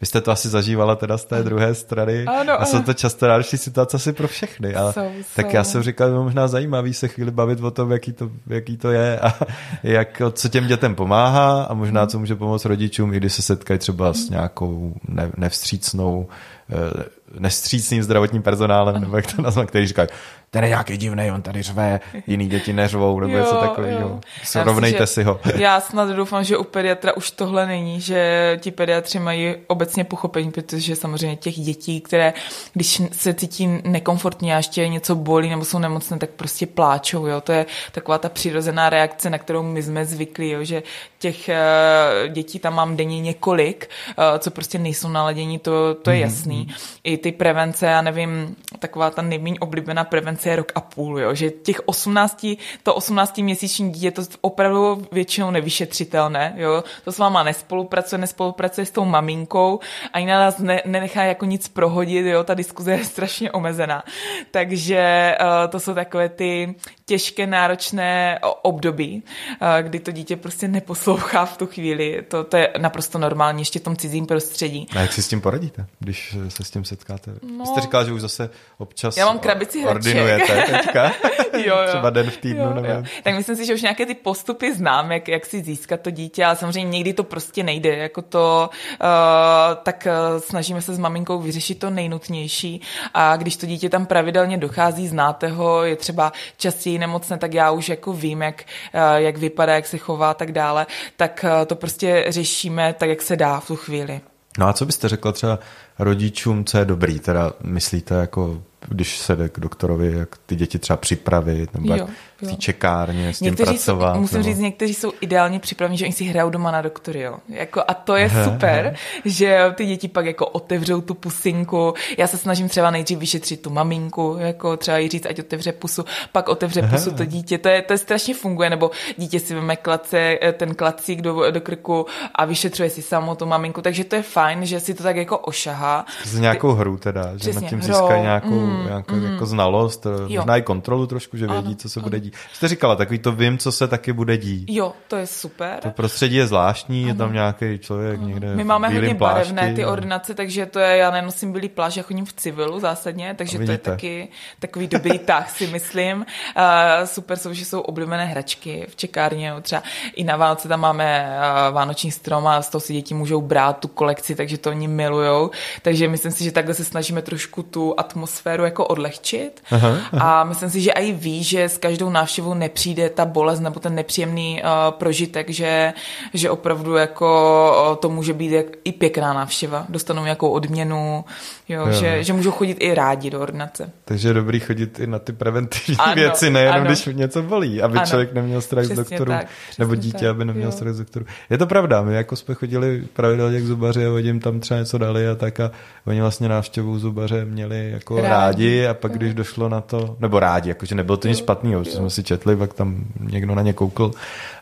Vy jste to asi zažívala teda z té ano. druhé strany. Ano, a jsou to často další situace asi pro všechny. A jsou, tak jsou. já jsem říkal, že možná zajímavý se chvíli bavit o tom, jaký to, jaký to je a jak, co těm dětem pomáhá a možná co může pomoct rodičům, i když se setkají třeba s nějakou nevstřícnou eh, nestřícným zdravotním personálem, ano. nebo jak to nazvat, který říkají, ten je nějaký divný, on tady řve, jiný děti neřvou, nebo něco takového. Srovnejte si ho. Já snad doufám, že u pediatra už tohle není, že ti pediatři mají obecně pochopení, protože samozřejmě těch dětí, které, když se cítí nekomfortně a ještě něco bolí nebo jsou nemocné, tak prostě pláčou. Jo? To je taková ta přirozená reakce, na kterou my jsme zvyklí, jo? že těch uh, dětí tam mám denně několik, uh, co prostě nejsou naladění, to, to je mm-hmm. jasný. I ty prevence, já nevím, taková ta nejméně oblíbená prevence je rok a půl, jo? že těch 18, to 18 měsíční dítě to opravdu většinou nevyšetřitelné, jo? to s váma nespolupracuje, nespolupracuje s tou maminkou, ani na nás ne, nenechá jako nic prohodit, jo? ta diskuze je strašně omezená. Takže uh, to jsou takové ty těžké, náročné období, uh, kdy to dítě prostě neposlouchá v tu chvíli. To, to je naprosto normální, ještě v tom cizím prostředí. A jak si s tím poradíte, když se s tím setkáte? No, Jste říkala, že už zase občas já mám krabici ordinujete teďka? jo, jo. Třeba den v týdnu. Jo, jo. Tak myslím si, že už nějaké ty postupy znám, jak, jak si získat to dítě, ale samozřejmě někdy to prostě nejde. Jako to, uh, tak uh, snažíme se s maminkou vyřešit to nejnutnější a když to dítě tam pravidelně dochází, znáte ho, je třeba častěji nemocné, tak já už jako vím, jak, uh, jak vypadá, jak se chová a tak dále, tak uh, to prostě řešíme tak, jak se dá v tu chvíli. No a co byste řekla třeba rodičům, co je dobrý, teda myslíte jako když se jde k doktorovi, jak ty děti třeba připravit, nebo jo, jak v té čekárně s někteří tím pracovat. Jsou, musím nebo... říct, někteří jsou ideálně připraveni, že oni si hrajou doma na doktory, jo. Jako, a to je super, že ty děti pak jako otevřou tu pusinku. Já se snažím třeba nejdřív vyšetřit tu maminku, jako třeba jí říct, ať otevře pusu, pak otevře pusu to dítě. To je, to je strašně funguje, nebo dítě si veme klace, ten klacík do, do krku a vyšetřuje si samou tu maminku, takže to je fajn, že si to tak jako ošahá. Z nějakou hru teda, že Přesně, nad tím získá nějakou, mm, nějakou mm. jako znalost, jo. možná i kontrolu trošku, že vědí, ano, co se ano. bude dít. Jste říkala, takový to vím, co se taky bude dít. Jo, to je super. To prostředí je zvláštní, ano. je tam nějaký člověk ano. někde My máme hodně plášti, barevné ty ordinace, takže to je, já nenosím bílý pláž, já chodím v civilu zásadně, takže to je taky takový dobrý tah, si myslím. Uh, super jsou, že jsou oblíbené hračky v čekárně, třeba i na Vánoce tam máme uh, vánoční strom a z toho si děti můžou brát tu kolekci, takže to oni milujou. Takže myslím si, že takhle se snažíme trošku tu atmosféru jako odlehčit. Aha, aha. A myslím si, že i ví, že s každou návštěvou nepřijde ta bolest nebo ten nepříjemný uh, prožitek, že, že opravdu jako uh, to může být jak, i pěkná návštěva. Dostanou nějakou odměnu, jo, jo. Že, že můžou chodit i rádi do ordinace. Takže je dobrý chodit i na ty preventivní ano, věci, nejenom ano. když něco bolí, aby ano. člověk neměl strach z doktoru, tak, nebo dítě, tak, aby neměl jo. strach z doktoru. Je to pravda, my jako jsme chodili pravidelně k zubaři a oni tam třeba něco dali a tak a oni vlastně návštěvu zubaře měli jako rádi, rádi a pak když došlo na to, nebo rádi, jakože nebylo to nic špatného, jsme si četli, pak tam někdo na ně koukl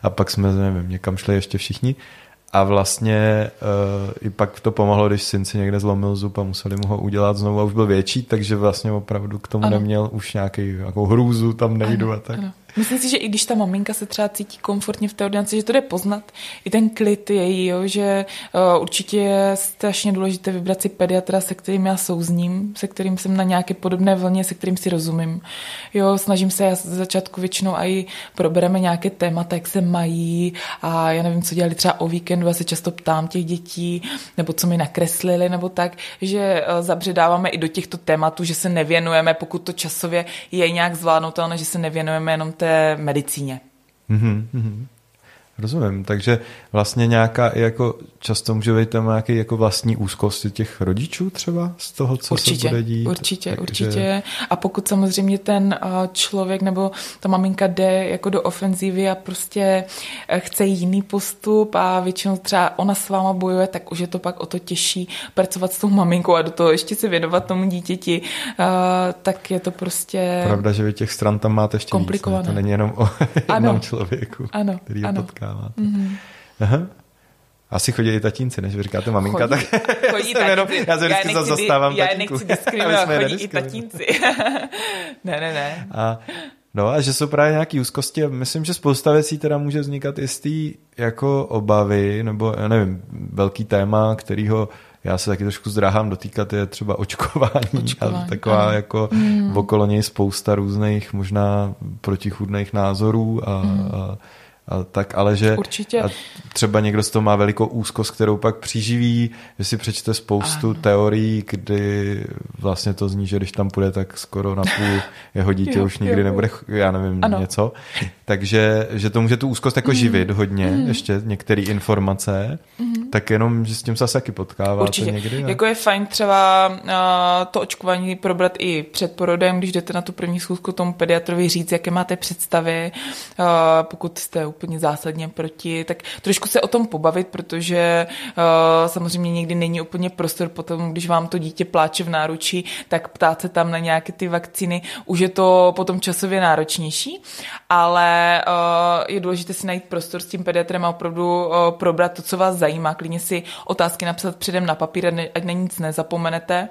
a pak jsme, nevím, někam šli ještě všichni a vlastně uh, i pak to pomohlo, když syn si někde zlomil zub a museli mu ho udělat znovu a už byl větší, takže vlastně opravdu k tomu ano. neměl už nějaký, nějakou hrůzu, tam nejdu ano, a tak. Ano. Myslím si, že i když ta maminka se třeba cítí komfortně v té ordinaci, že to jde poznat. I ten klid její, jo, že uh, určitě je strašně důležité vybrat si pediatra, se kterým já souzním, se kterým jsem na nějaké podobné vlně, se kterým si rozumím. Jo, snažím se, já z začátku většinou i probereme nějaké témata, jak se mají a já nevím, co dělali třeba o víkendu, já se často ptám těch dětí, nebo co mi nakreslili, nebo tak, že uh, zabředáváme i do těchto tématů, že se nevěnujeme, pokud to časově je nějak zvládnutelné, že se nevěnujeme jenom té medicíně. Mm-hmm. Rozumím, takže vlastně nějaká jako často může být tam nějaký jako vlastní úzkost těch rodičů třeba z toho, co určitě, se bude dít. Určitě, takže... určitě. A pokud samozřejmě ten člověk nebo ta maminka jde jako do ofenzívy a prostě e, chce jiný postup a většinou třeba ona s váma bojuje, tak už je to pak o to těžší pracovat s tou maminkou a do toho ještě se věnovat tomu dítěti, tak je to prostě... Pravda, že vy těch stran tam máte ještě komplikované. Víc, ne? To není jenom o jednom člověku, ano, který ano. Potkáváte. Mm-hmm. Aha. Asi chodí i tatínci, než vy říkáte maminka, chodí, tak chodí tatínci. Jenom, já se vždycky já zastávám Já nechci diskriminovat, chodí i tatínci. ne, ne, ne. A, no a že jsou právě nějaký úzkosti myslím, že spousta věcí teda může vznikat i z té jako obavy, nebo já nevím, velký téma, kterýho já se taky trošku zdráhám dotýkat, je třeba očkování, očkování a taková ano. jako mm. okolo něj spousta různých možná protichůdných názorů a, mm. a a tak, ale že Určitě. A třeba někdo z toho má velikou úzkost, kterou pak přiživí, že si přečte spoustu ano. teorií, kdy vlastně to zní, že když tam půjde, tak skoro na půl jeho dítě jo, už nikdy jo, nebude, já nevím, ano. něco. Takže že to může tu úzkost jako mm. živit hodně, mm. ještě některé informace, mm. tak jenom, že s tím se taky potkáváte Určitě. někdy. Ne? Jako je fajn třeba uh, to očkování probrat i před porodem, když jdete na tu první schůzku tomu pediatrovi říct, jaké máte představy, uh, pokud jste úplně zásadně proti, tak trošku se o tom pobavit, protože uh, samozřejmě někdy není úplně prostor potom, když vám to dítě pláče v náručí, tak ptát se tam na nějaké ty vakcíny, už je to potom časově náročnější, ale uh, je důležité si najít prostor s tím pediatrem a opravdu uh, probrat to, co vás zajímá, klidně si otázky napsat předem na papír, ať na nic nezapomenete.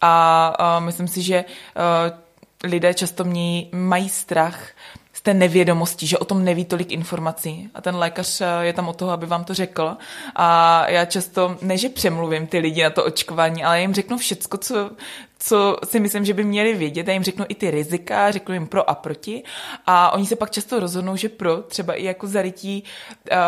A uh, myslím si, že uh, lidé často mě mají strach té nevědomosti, že o tom neví tolik informací. A ten lékař je tam o toho, aby vám to řekl. A já často, ne že přemluvím ty lidi na to očkování, ale jim řeknu všecko, co, co si myslím, že by měli vědět. Já jim řeknu i ty rizika, řeknu jim pro a proti. A oni se pak často rozhodnou, že pro, třeba i jako zarytí uh,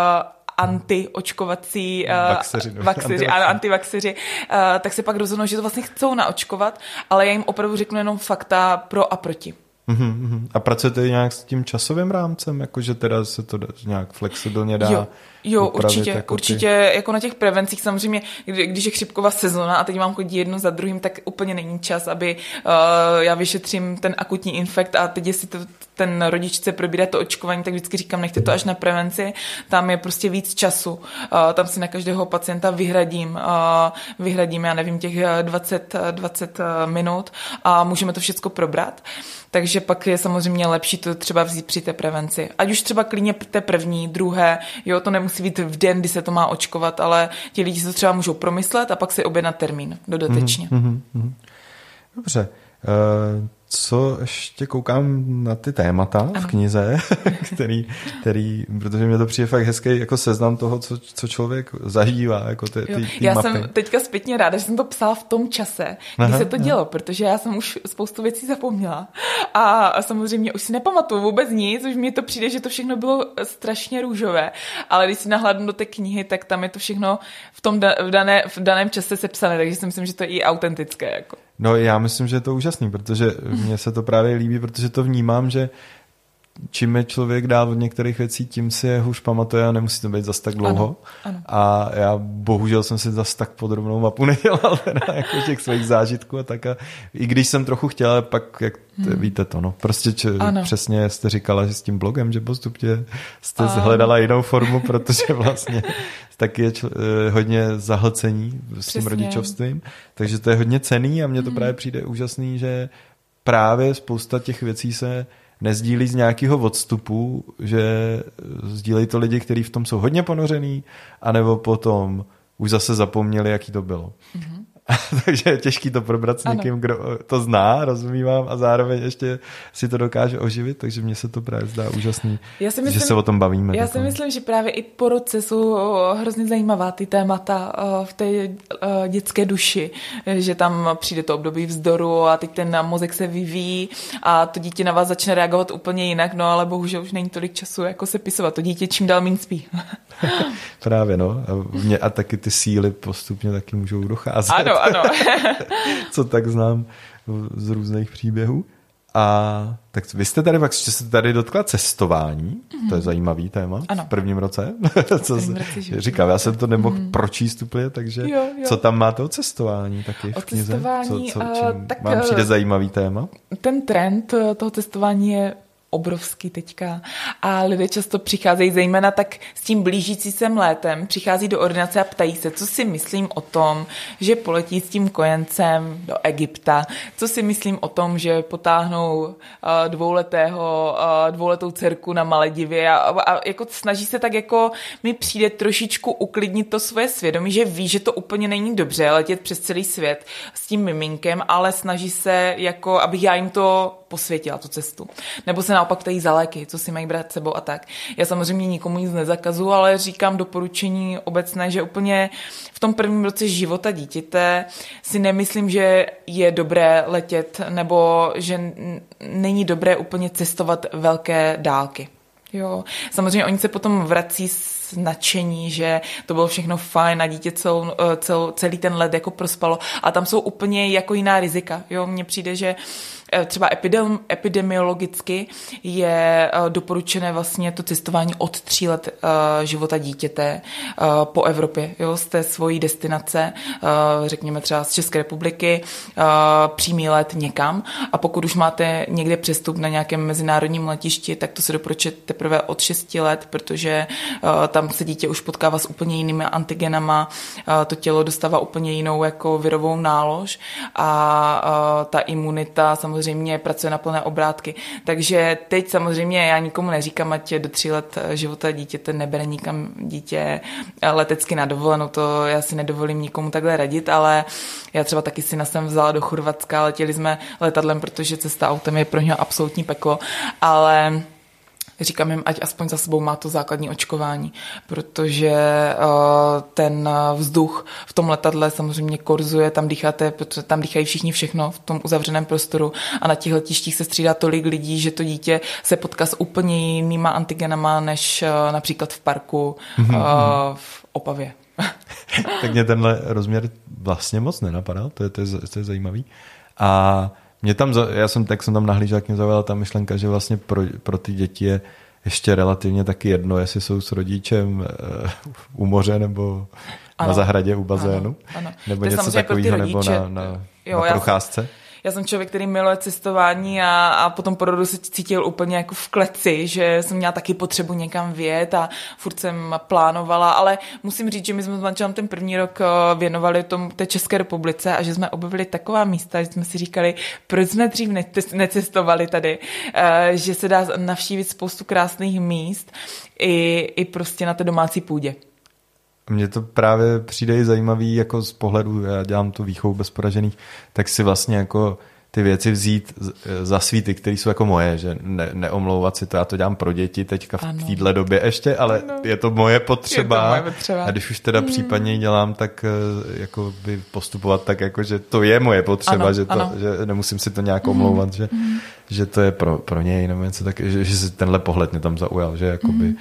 antiočkovací uh, vakseři, no. vakseři, ano, antivaxeři, uh, tak se pak rozhodnou, že to vlastně chcou naočkovat, ale já jim opravdu řeknu jenom fakta pro a proti. Uh-huh. A pracujete nějak s tím časovým rámcem, jakože teda se to nějak flexibilně dá? Jo, jo určitě, jako určitě, ty... jako na těch prevencích samozřejmě, kdy, když je chřipková sezona a teď mám chodit jedno za druhým, tak úplně není čas, aby uh, já vyšetřím ten akutní infekt a teď jestli to ten rodič chce probírat to očkování, tak vždycky říkám, nechte to až na prevenci, tam je prostě víc času, uh, tam si na každého pacienta vyhradím, uh, vyhradím, já nevím, těch 20, 20 minut a můžeme to všechno probrat. Takže pak je samozřejmě lepší to třeba vzít při té prevenci. Ať už třeba klidně té první, druhé, jo, to nemusí být v den, kdy se to má očkovat, ale ti lidi se to třeba můžou promyslet a pak si objednat termín dodatečně. Mm-hmm. Dobře. Uh, co ještě koukám na ty témata ano. v knize, který, který, protože mě to přijde fakt hezký jako seznam toho, co, co člověk zažívá. Jako ty, ty, ty já mapy. jsem teďka zpětně ráda, že jsem to psala v tom čase, kdy aha, se to dělo, protože já jsem už spoustu věcí zapomněla. A samozřejmě už si nepamatuju vůbec nic, už mi to přijde, že to všechno bylo strašně růžové, ale když si nahlédnu do té knihy, tak tam je to všechno v tom da, v, dané, v daném čase sepsané, takže si myslím, že to je i autentické. Jako. No já myslím, že je to úžasný, protože mně se to právě líbí, protože to vnímám, že čím je člověk dál od některých věcí, tím si je hůř pamatuje a nemusí to být zas tak dlouho. Ano, ano. A já bohužel jsem si zas tak podrobnou mapu nedělal teda, jako těch svých zážitků a tak. A I když jsem trochu chtěl, pak jak hmm. víte to, no. Prostě če, přesně jste říkala, že s tím blogem, že postupně jste ano. hledala jinou formu, protože vlastně taky je čl, eh, hodně zahlcení s tím Přesně. rodičovstvím. Takže to je hodně cený a mně to hmm. právě přijde úžasný, že právě spousta těch věcí se nezdílí z nějakého odstupu, že sdílejí to lidi, kteří v tom jsou hodně ponořený, anebo potom už zase zapomněli, jaký to bylo. Mm-hmm. takže je těžký to probrat s někým, ano. kdo to zná, rozumí vám a zároveň ještě si to dokáže oživit, takže mně se to právě zdá úžasný, já si myslím, že se o tom bavíme. Já si myslím, že právě i po roce jsou hrozně zajímavá ty témata v té dětské duši, že tam přijde to období vzdoru a teď ten mozek se vyvíjí a to dítě na vás začne reagovat úplně jinak, no ale bohužel už není tolik času jako se pisovat. To dítě čím dál méně spí. právě no. A, mě, a taky ty síly postupně taky můžou docházet. Ano, ano. co tak znám z různých příběhů. A tak vy jste tady, pak jste tady dotkla cestování, mm-hmm. to je mhm. zajímavý téma ano. v prvním roce. co prvním roce říkám, já jsem to nemohl mm. pročíst úplně, takže jo, jo. co tam máte o cestování taky o v knize? Cestování, co, co, čím tak, vám přijde zajímavý téma? Ten trend eh, toho cestování je obrovský teďka. A lidé často přicházejí zejména tak s tím blížící se létem, přichází do ordinace a ptají se, co si myslím o tom, že poletí s tím kojencem do Egypta, co si myslím o tom, že potáhnou uh, dvouletého, uh, dvouletou dcerku na Maledivě. A, a jako snaží se tak jako mi přijde trošičku uklidnit to svoje svědomí, že ví, že to úplně není dobře letět přes celý svět s tím miminkem, ale snaží se jako, abych já jim to posvětila, tu cestu. Nebo se naopak ptají za léky, co si mají brát sebou a tak. Já samozřejmě nikomu nic nezakazu, ale říkám doporučení obecné, že úplně v tom prvním roce života dítěte si nemyslím, že je dobré letět nebo že není dobré úplně cestovat velké dálky. Jo, samozřejmě oni se potom vrací s nadšení, že to bylo všechno fajn a dítě celou, eh, cel, celý ten led jako prospalo a tam jsou úplně jako jiná rizika. Jo, mně přijde, že uh, třeba epidem, epidemiologicky je eh, doporučené vlastně to cestování od tří let eh, života dítěte po Evropě, jo, z té svojí destinace, řekněme třeba z České republiky, přímý let někam. A pokud už máte někde přestup na nějakém mezinárodním letišti, tak to se doporučuje teprve od 6 let, protože tam se dítě už potkává s úplně jinými antigenama, to tělo dostává úplně jinou jako virovou nálož a ta imunita samozřejmě samozřejmě pracuje na plné obrátky. Takže teď samozřejmě já nikomu neříkám, ať do tří let života dítěte nebere nikam dítě letecky na dovolenou, to já si nedovolím nikomu takhle radit, ale já třeba taky si jsem vzala do Chorvatska, letěli jsme letadlem, protože cesta autem je pro něho absolutní peklo, ale říkám jim, ať aspoň za sebou má to základní očkování, protože uh, ten vzduch v tom letadle samozřejmě korzuje, tam dýcháte, protože tam dýchají všichni všechno v tom uzavřeném prostoru a na těch letištích se střídá tolik lidí, že to dítě se potká s úplně jinýma antigenama než uh, například v parku uh, v Opavě. tak mě tenhle rozměr vlastně moc nenapadal, to je, to je, to je zajímavý. A mě tam, já jsem, tak jsem tam nahlížel, jak mě zaujala ta myšlenka, že vlastně pro, pro ty děti je ještě relativně taky jedno, jestli jsou s rodičem uh, u moře nebo ano. na zahradě u bazénu, ano, ano. nebo něco takového, nebo na, na, jo, na procházce. Já, já jsem člověk, který miluje cestování a, a potom po rodu se cítil úplně jako v kleci, že jsem měla taky potřebu někam vět a furt jsem plánovala, ale musím říct, že my jsme s manželem ten první rok eh, věnovali tom, té České republice a že jsme objevili taková místa, že jsme si říkali, proč jsme dřív necestovali tady, eh, že se dá navštívit spoustu krásných míst i, i prostě na té domácí půdě. Mně to právě přijde i zajímavý jako z pohledu, já dělám tu výchovu bez poražených, tak si vlastně jako ty věci vzít za svíty, které jsou jako moje, že ne, neomlouvat si to, já to dělám pro děti teďka v téhle době ještě, ale ano. je to moje potřeba. Je to moje potřeba. A když už teda mm. případně dělám, tak eh, jako by postupovat tak, jako, že to je moje potřeba, ano, že, to, ano. že nemusím si to nějak mm. omlouvat, že, mm. že to je pro, pro něj nebo něco tak, že, že si tenhle pohled mě tam zaujal, že jakoby mm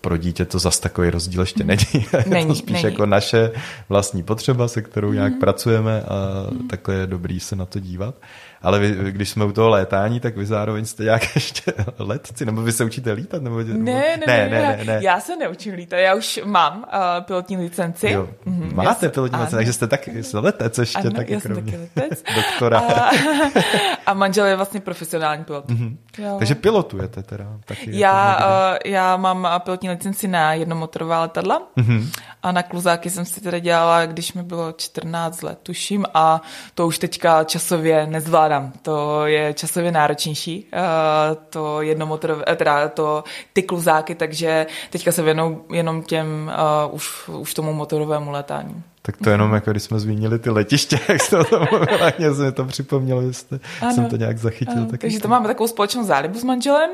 pro dítě to zas takový rozdíl ještě není. není je to spíš není. jako naše vlastní potřeba, se kterou nějak mm. pracujeme a mm. takhle je dobrý se na to dívat. Ale vy, když jsme u toho létání, tak vy zároveň jste nějak ještě letci, nebo vy se učíte lítat? Nebo, ne, ne, ne, ne, ne, ne. Já se neučím lítat, já už mám uh, pilotní licenci. Jo. Mm-hmm. Máte pilotní licenci, takže jste taky jste letec ještě ano, taky já jsem taky letec. doktora. A, a manžel je vlastně profesionální pilot. Mm-hmm. Jo. Takže pilotujete teda taky. Já, jako uh, já mám pilotní licenci na jednomotorová letadla mm-hmm. a na kluzáky jsem si teda dělala, když mi bylo 14 let, tuším, a to už teďka časově nezvládám nezvládám. To je časově náročnější, uh, to jednomotorové, eh, teda to, ty kluzáky, takže teďka se věnou jenom těm uh, už, už tomu motorovému letání. Tak to jenom jako když jsme zmínili ty letiště, jak jste to mluvila, mě se to připomnělo, že jste, ano, jsem to nějak zachytil. Ano, takže to máme takovou společnou zálibu s manželem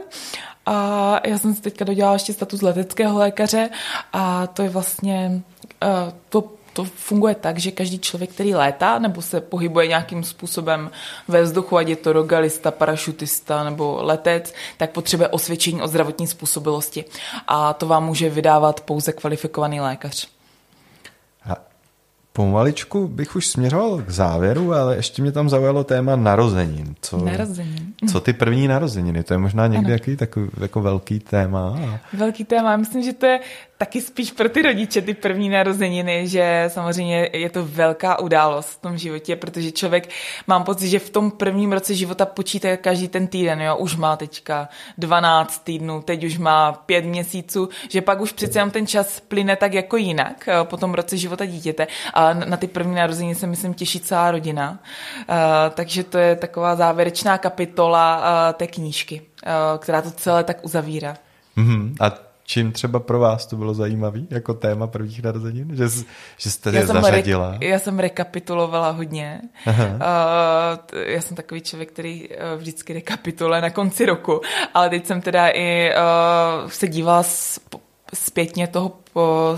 a já jsem si teďka dodělala ještě status leteckého lékaře a to je vlastně uh, to to funguje tak, že každý člověk, který létá nebo se pohybuje nějakým způsobem ve vzduchu, ať je to rogalista, parašutista nebo letec, tak potřebuje osvědčení o zdravotní způsobilosti. A to vám může vydávat pouze kvalifikovaný lékař. Pomaličku bych už směřoval k závěru, ale ještě mě tam zaujalo téma narozenin. Co, narozenin. Co ty první narozeniny? To je možná někdy jaký takový jako velký téma. Velký téma. Myslím, že to je taky spíš pro ty rodiče ty první narozeniny, že samozřejmě je to velká událost v tom životě, protože člověk, mám pocit, že v tom prvním roce života počítá každý ten týden, jo, už má teďka 12 týdnů, teď už má 5 měsíců, že pak už přece jenom ten čas plyne tak jako jinak eh, po tom roce života dítěte a na ty první narozeniny se myslím těší celá rodina, uh, takže to je taková závěrečná kapitola uh, té knížky, uh, která to celé tak uzavírá. Mm-hmm. A čím třeba pro vás to bylo zajímavé jako téma prvních narozenin? Že, že jste já je zařadila? Re, já jsem rekapitulovala hodně. Uh, já jsem takový člověk, který uh, vždycky rekapituluje na konci roku, ale teď jsem teda i uh, se dívala zpětně toho po,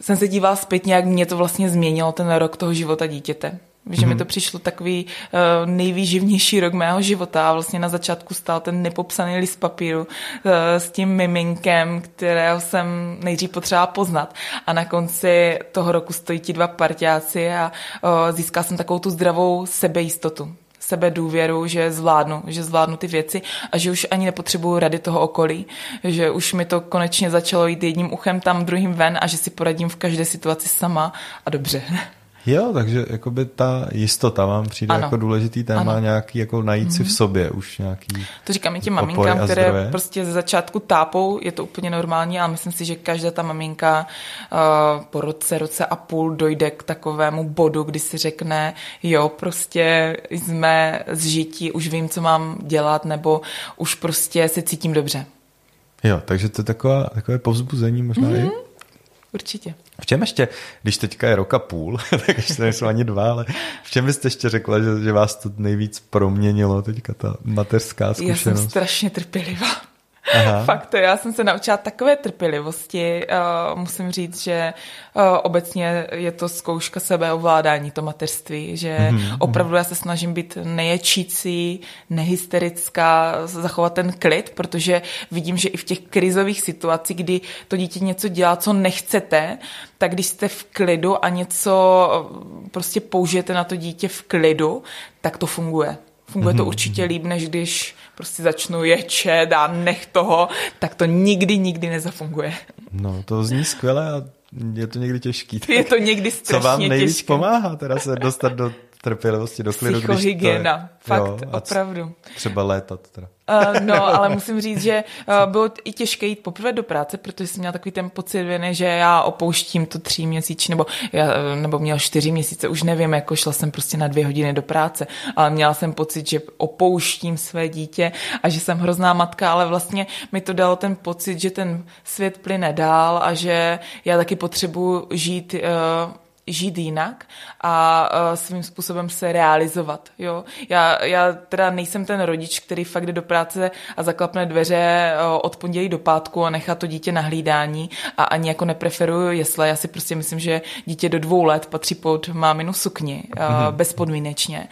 jsem se dívala zpětně, jak mě to vlastně změnilo ten rok toho života dítěte. Že mm-hmm. mi to přišlo takový uh, nejvýživnější rok mého života a vlastně na začátku stál ten nepopsaný list papíru uh, s tím miminkem, kterého jsem nejdřív potřeba poznat a na konci toho roku stojí ti dva partiáci a uh, získal jsem takovou tu zdravou sebejistotu sebe důvěru, že zvládnu, že zvládnu ty věci a že už ani nepotřebuju rady toho okolí, že už mi to konečně začalo jít jedním uchem tam, druhým ven a že si poradím v každé situaci sama a dobře. Jo, takže jakoby ta jistota vám přijde ano. jako důležitý téma, ano. nějaký jako najít mm-hmm. si v mhm. sobě už nějaký To říkám i těm maminkám, které zdroje. prostě ze začátku tápou, je to úplně normální, ale myslím si, že každá ta maminka uh, po roce, roce a půl dojde k takovému bodu, kdy si řekne, jo, prostě jsme z žití, už vím, co mám dělat, nebo už prostě se cítím dobře. Jo, takže to je taková, takové povzbuzení možná mm-hmm. i Určitě. V čem ještě, když teďka je roka půl, tak ještě nejsou ani dva, ale v čem byste ještě řekla, že, že vás to nejvíc proměnilo teďka ta mateřská zkušenost? Já jsem strašně trpělivá. Aha. Fakt to, já jsem se naučila takové trpělivosti. Uh, musím říct, že uh, obecně je to zkouška sebeovládání, to mateřství, že mm-hmm. opravdu já se snažím být neječící, nehysterická, zachovat ten klid, protože vidím, že i v těch krizových situacích, kdy to dítě něco dělá, co nechcete, tak když jste v klidu a něco prostě použijete na to dítě v klidu, tak to funguje. Funguje to mhm. určitě líp, než když prostě začnu ječet a nech toho, tak to nikdy, nikdy nezafunguje. No, to zní skvěle a je to někdy těžký. Je to někdy strašně Co vám nejvíc těžké. pomáhá teda se dostat do trpělivosti, do klidu, když to je, fakt, jo, opravdu. Třeba létat teda. Uh, no, ale musím říct, že uh, bylo i těžké jít poprvé do práce, protože jsem měla takový ten pocit viny, že já opouštím to tří měsíč, nebo, já, nebo měl čtyři měsíce, už nevím, jako šla jsem prostě na dvě hodiny do práce, ale měla jsem pocit, že opouštím své dítě a že jsem hrozná matka, ale vlastně mi to dalo ten pocit, že ten svět plyne dál a že já taky potřebuji žít uh, žít jinak a uh, svým způsobem se realizovat. Jo? Já, já teda nejsem ten rodič, který fakt jde do práce a zaklapne dveře uh, od pondělí do pátku a nechá to dítě na hlídání a ani jako nepreferuju jesle. Já si prostě myslím, že dítě do dvou let patří pod máminu sukni, uh, mm-hmm. bezpodmínečně.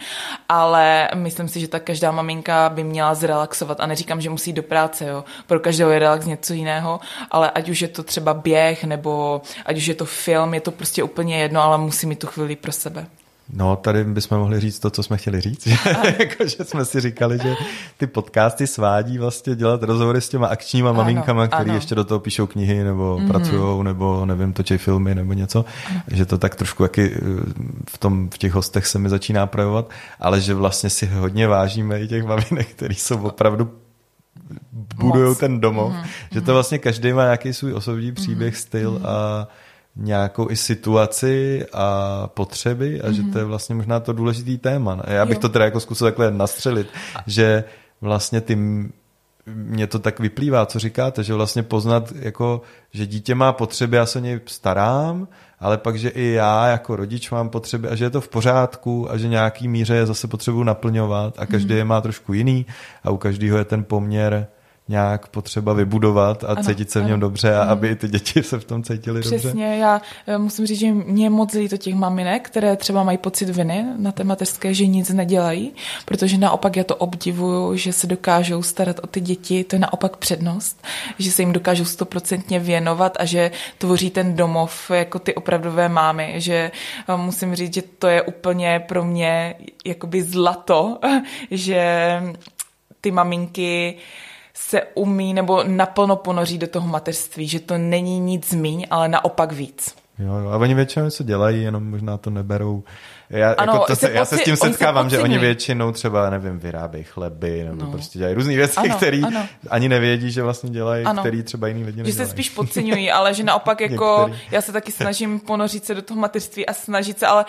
Ale myslím si, že tak každá maminka by měla zrelaxovat a neříkám, že musí do práce. Jo? Pro každého je relax něco jiného, ale ať už je to třeba běh nebo ať už je to film, je to prostě úplně jedno, ale musí mít tu chvíli pro sebe. No, tady bychom mohli říct to, co jsme chtěli říct. jako, že jsme si říkali, že ty podcasty svádí vlastně dělat rozhovory s těma akčníma ano, maminkama, který ještě do toho píšou knihy nebo mm-hmm. pracují, nebo nevím, točí filmy nebo něco. Ano. Že to tak trošku jaký eh, v, tom, v těch hostech se mi začíná projevovat, ale že vlastně si hodně vážíme i těch maminek, který jsou opravdu budují ten domov. Mm-hmm. Že to mhm. vlastně každý má nějaký svůj osobní příběh, mm-hmm. styl mhm. a nějakou i situaci a potřeby a mm-hmm. že to je mhm. vlastně možná to důležitý téma. Já bych jo. to teda jako zkusil takhle nastřelit, že vlastně ty mně to tak vyplývá, co říkáte, že vlastně poznat, jako, že dítě má potřeby, já se o něj starám, ale pak, že i já jako rodič mám potřeby a že je to v pořádku a že nějaký míře je zase potřebuji naplňovat a každý mm. je má trošku jiný a u každého je ten poměr nějak potřeba vybudovat a ano, cítit se v něm ano. dobře a mhm. aby i ty děti se v tom cítily dobře. Přesně, já musím říct, že mě moc líto těch maminek, které třeba mají pocit viny na té mateřské, že nic nedělají, protože naopak já to obdivuju, že se dokážou starat o ty děti, to je naopak přednost, že se jim dokážou stoprocentně věnovat a že tvoří ten domov jako ty opravdové mámy, že eh, musím říct, že to je úplně pro mě jakoby zlato, že ty maminky se umí nebo naplno ponoří do toho mateřství, že to není nic míň, ale naopak víc. Jo, jo, a oni většinou něco dělají, jenom možná to neberou. Já, ano, jako to se, já se s tím setkávám, se že oni většinou třeba, nevím, vyrábějí chleby, nebo no. prostě dělají různé věci, které ani nevědí, že vlastně dělají, které třeba jiný lidi nedělají. Že se spíš podceňují, ale že naopak jako, já se taky snažím ponořit se do toho mateřství a snažit se, ale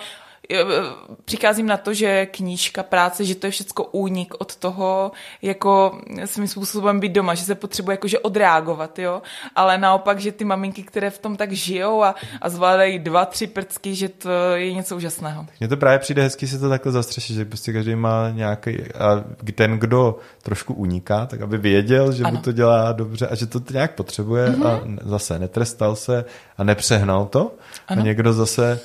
přicházím na to, že knížka, práce, že to je všechno únik od toho, jako svým způsobem být doma, že se potřebuje jakože odreagovat, jo, ale naopak, že ty maminky, které v tom tak žijou a, a zvládají dva, tři prcky, že to je něco úžasného. Mně to právě přijde hezky si to takhle zastřešit, že prostě každý má nějaký, a ten, kdo trošku uniká, tak aby věděl, že ano. mu to dělá dobře a že to nějak potřebuje mm-hmm. a zase netrestal se a nepřehnal to. Ano. A někdo zase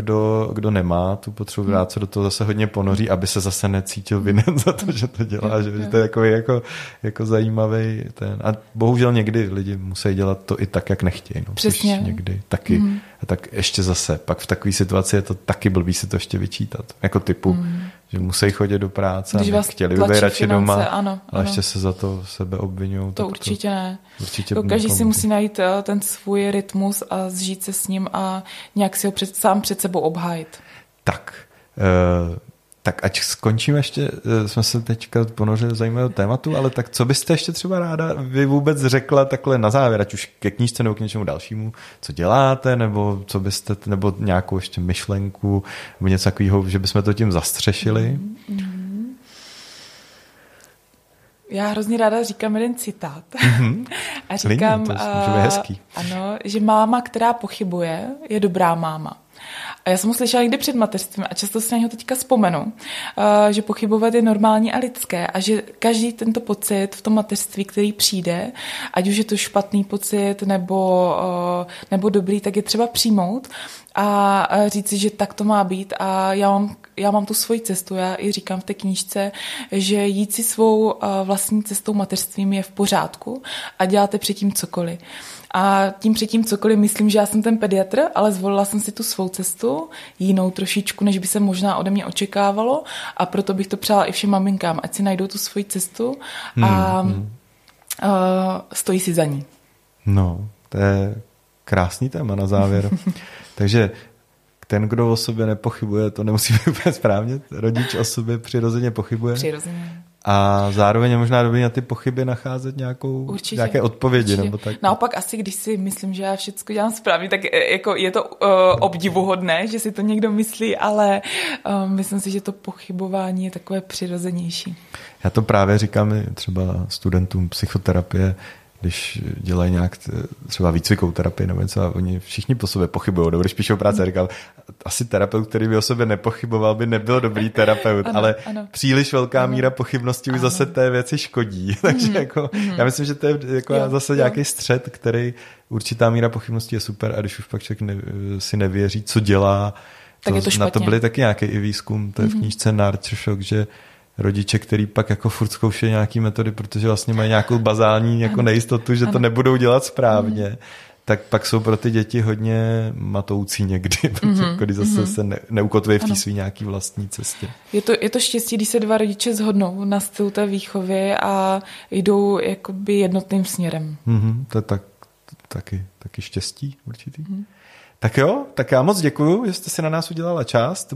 kdo, kdo nemá tu potřebu vrát hmm. se do toho zase hodně ponoří, aby se zase necítil vinen za to, že to dělá, že, že to je jako, jako, jako zajímavý ten. A bohužel někdy lidi musí dělat to i tak, jak nechtějí. No, Přesně. někdy taky. Mm. Tak ještě zase, pak v takové situaci je to taky blbý si to ještě vyčítat. Jako typu, mm. že musí chodit do práce Když a chtěli by být radši doma, ano, ano. ale ještě se za to sebe obvinují. To určitě to, ne. Určitě jako každý si musí najít eh, ten svůj rytmus a zžít se s ním a nějak si ho před, sám před sebou obhájit. Tak, uh, tak ať skončíme ještě, eh, jsme se teďka ponořili do zajímavého tématu, ale tak co byste ještě třeba ráda vy vůbec řekla takhle na závěr, ať už ke knížce nebo k něčemu dalšímu, co děláte, nebo co byste, nebo nějakou ještě myšlenku, nebo něco takového, že bychom to tím zastřešili? Mm-hmm. Já hrozně ráda říkám jeden citát. Mm-hmm. A říkám, Líně, to je hezký. ano, že máma, která pochybuje, je dobrá máma. A já jsem ho slyšela někdy před mateřstvím a často se na něho teďka vzpomenu, eh, že pochybovat je normální a lidské a že každý tento pocit v tom mateřství, který přijde, ať už je to špatný pocit nebo, eh, nebo dobrý, tak je třeba přijmout a říci, že tak to má být a já mám, já mám tu svoji cestu, já i říkám v té knížce, že jít si svou eh, vlastní cestou mateřstvím je v pořádku a děláte předtím cokoliv. A tím předtím cokoliv myslím, že já jsem ten pediatr, ale zvolila jsem si tu svou cestu, jinou trošičku, než by se možná ode mě očekávalo a proto bych to přála i všem maminkám, ať si najdou tu svoji cestu a hmm. Uh, stojí si za ní. No, to je krásný téma na závěr. Takže ten, kdo o sobě nepochybuje, to nemusí být úplně správně. Rodič o sobě přirozeně pochybuje. Přirozeně. A zároveň je možná dobrý na ty pochyby nacházet nějakou, určitě, nějaké odpovědi. Určitě. Nebo tak. Naopak asi, když si myslím, že já všechno dělám správně, tak e, jako je to uh, obdivuhodné, že si to někdo myslí, ale uh, myslím si, že to pochybování je takové přirozenější. Já to právě říkám třeba studentům psychoterapie, když dělají nějak třeba výcvikovou terapii nebo něco a oni všichni po sobě pochybují, nebo když píšou práce, říkal, asi terapeut, který by o sobě nepochyboval, by nebyl dobrý terapeut, ano, ale ano. příliš velká ano. míra pochybností už zase té věci škodí. Takže mm, jako, mm. já myslím, že to je jako jo, zase jo. nějaký střed, který určitá míra pochybností je super a když už pak člověk ne, si nevěří, co dělá, tak to, je to špatně. na to byly taky nějaký i výzkum, to je v mhm. knížce Nurture Shock, že rodiče, který pak jako furt zkouší nějaký metody, protože vlastně mají nějakou bazální jako nejistotu, že to nebudou dělat správně, mm. tak pak jsou pro ty děti hodně matoucí někdy, mm-hmm. když zase mm-hmm. se ne, neukotví v té svý nějaký vlastní cestě. Je to, je to štěstí, když se dva rodiče zhodnou na stylu té výchovy a jdou jakoby jednotným směrem. Mm-hmm. To je tak, taky, taky štěstí určitý. Mm-hmm. Tak jo, tak já moc děkuju, že jste si na nás udělala část.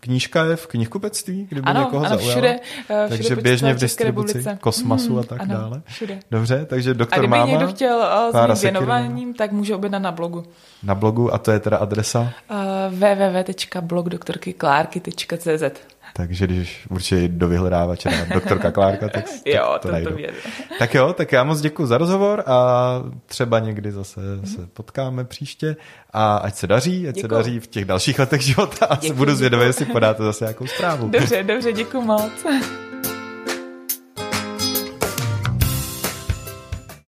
Knížka je v knihkupectví, kdyby ano, někoho ano, zaujala. Všude, všude takže běžně v distribuci kosmasu mm, a tak ano, dále. Všude. Dobře, takže doktor A kdyby Máma, někdo chtěl uh, s věnováním, tak může objednat na blogu. Na blogu a to je teda adresa? Uh, www.blogdoktorkyklárky.cz takže když určitě do vyhledávače na doktorka Klárka, tak to, jo, to, to najdu. Tak jo, tak já moc děkuji za rozhovor a třeba někdy zase mm-hmm. se potkáme příště a ať se daří, ať děkuju. se daří v těch dalších letech života a děkuju, budu zvědavý, jestli podáte zase nějakou zprávu. Dobře, dobře, děkuji moc.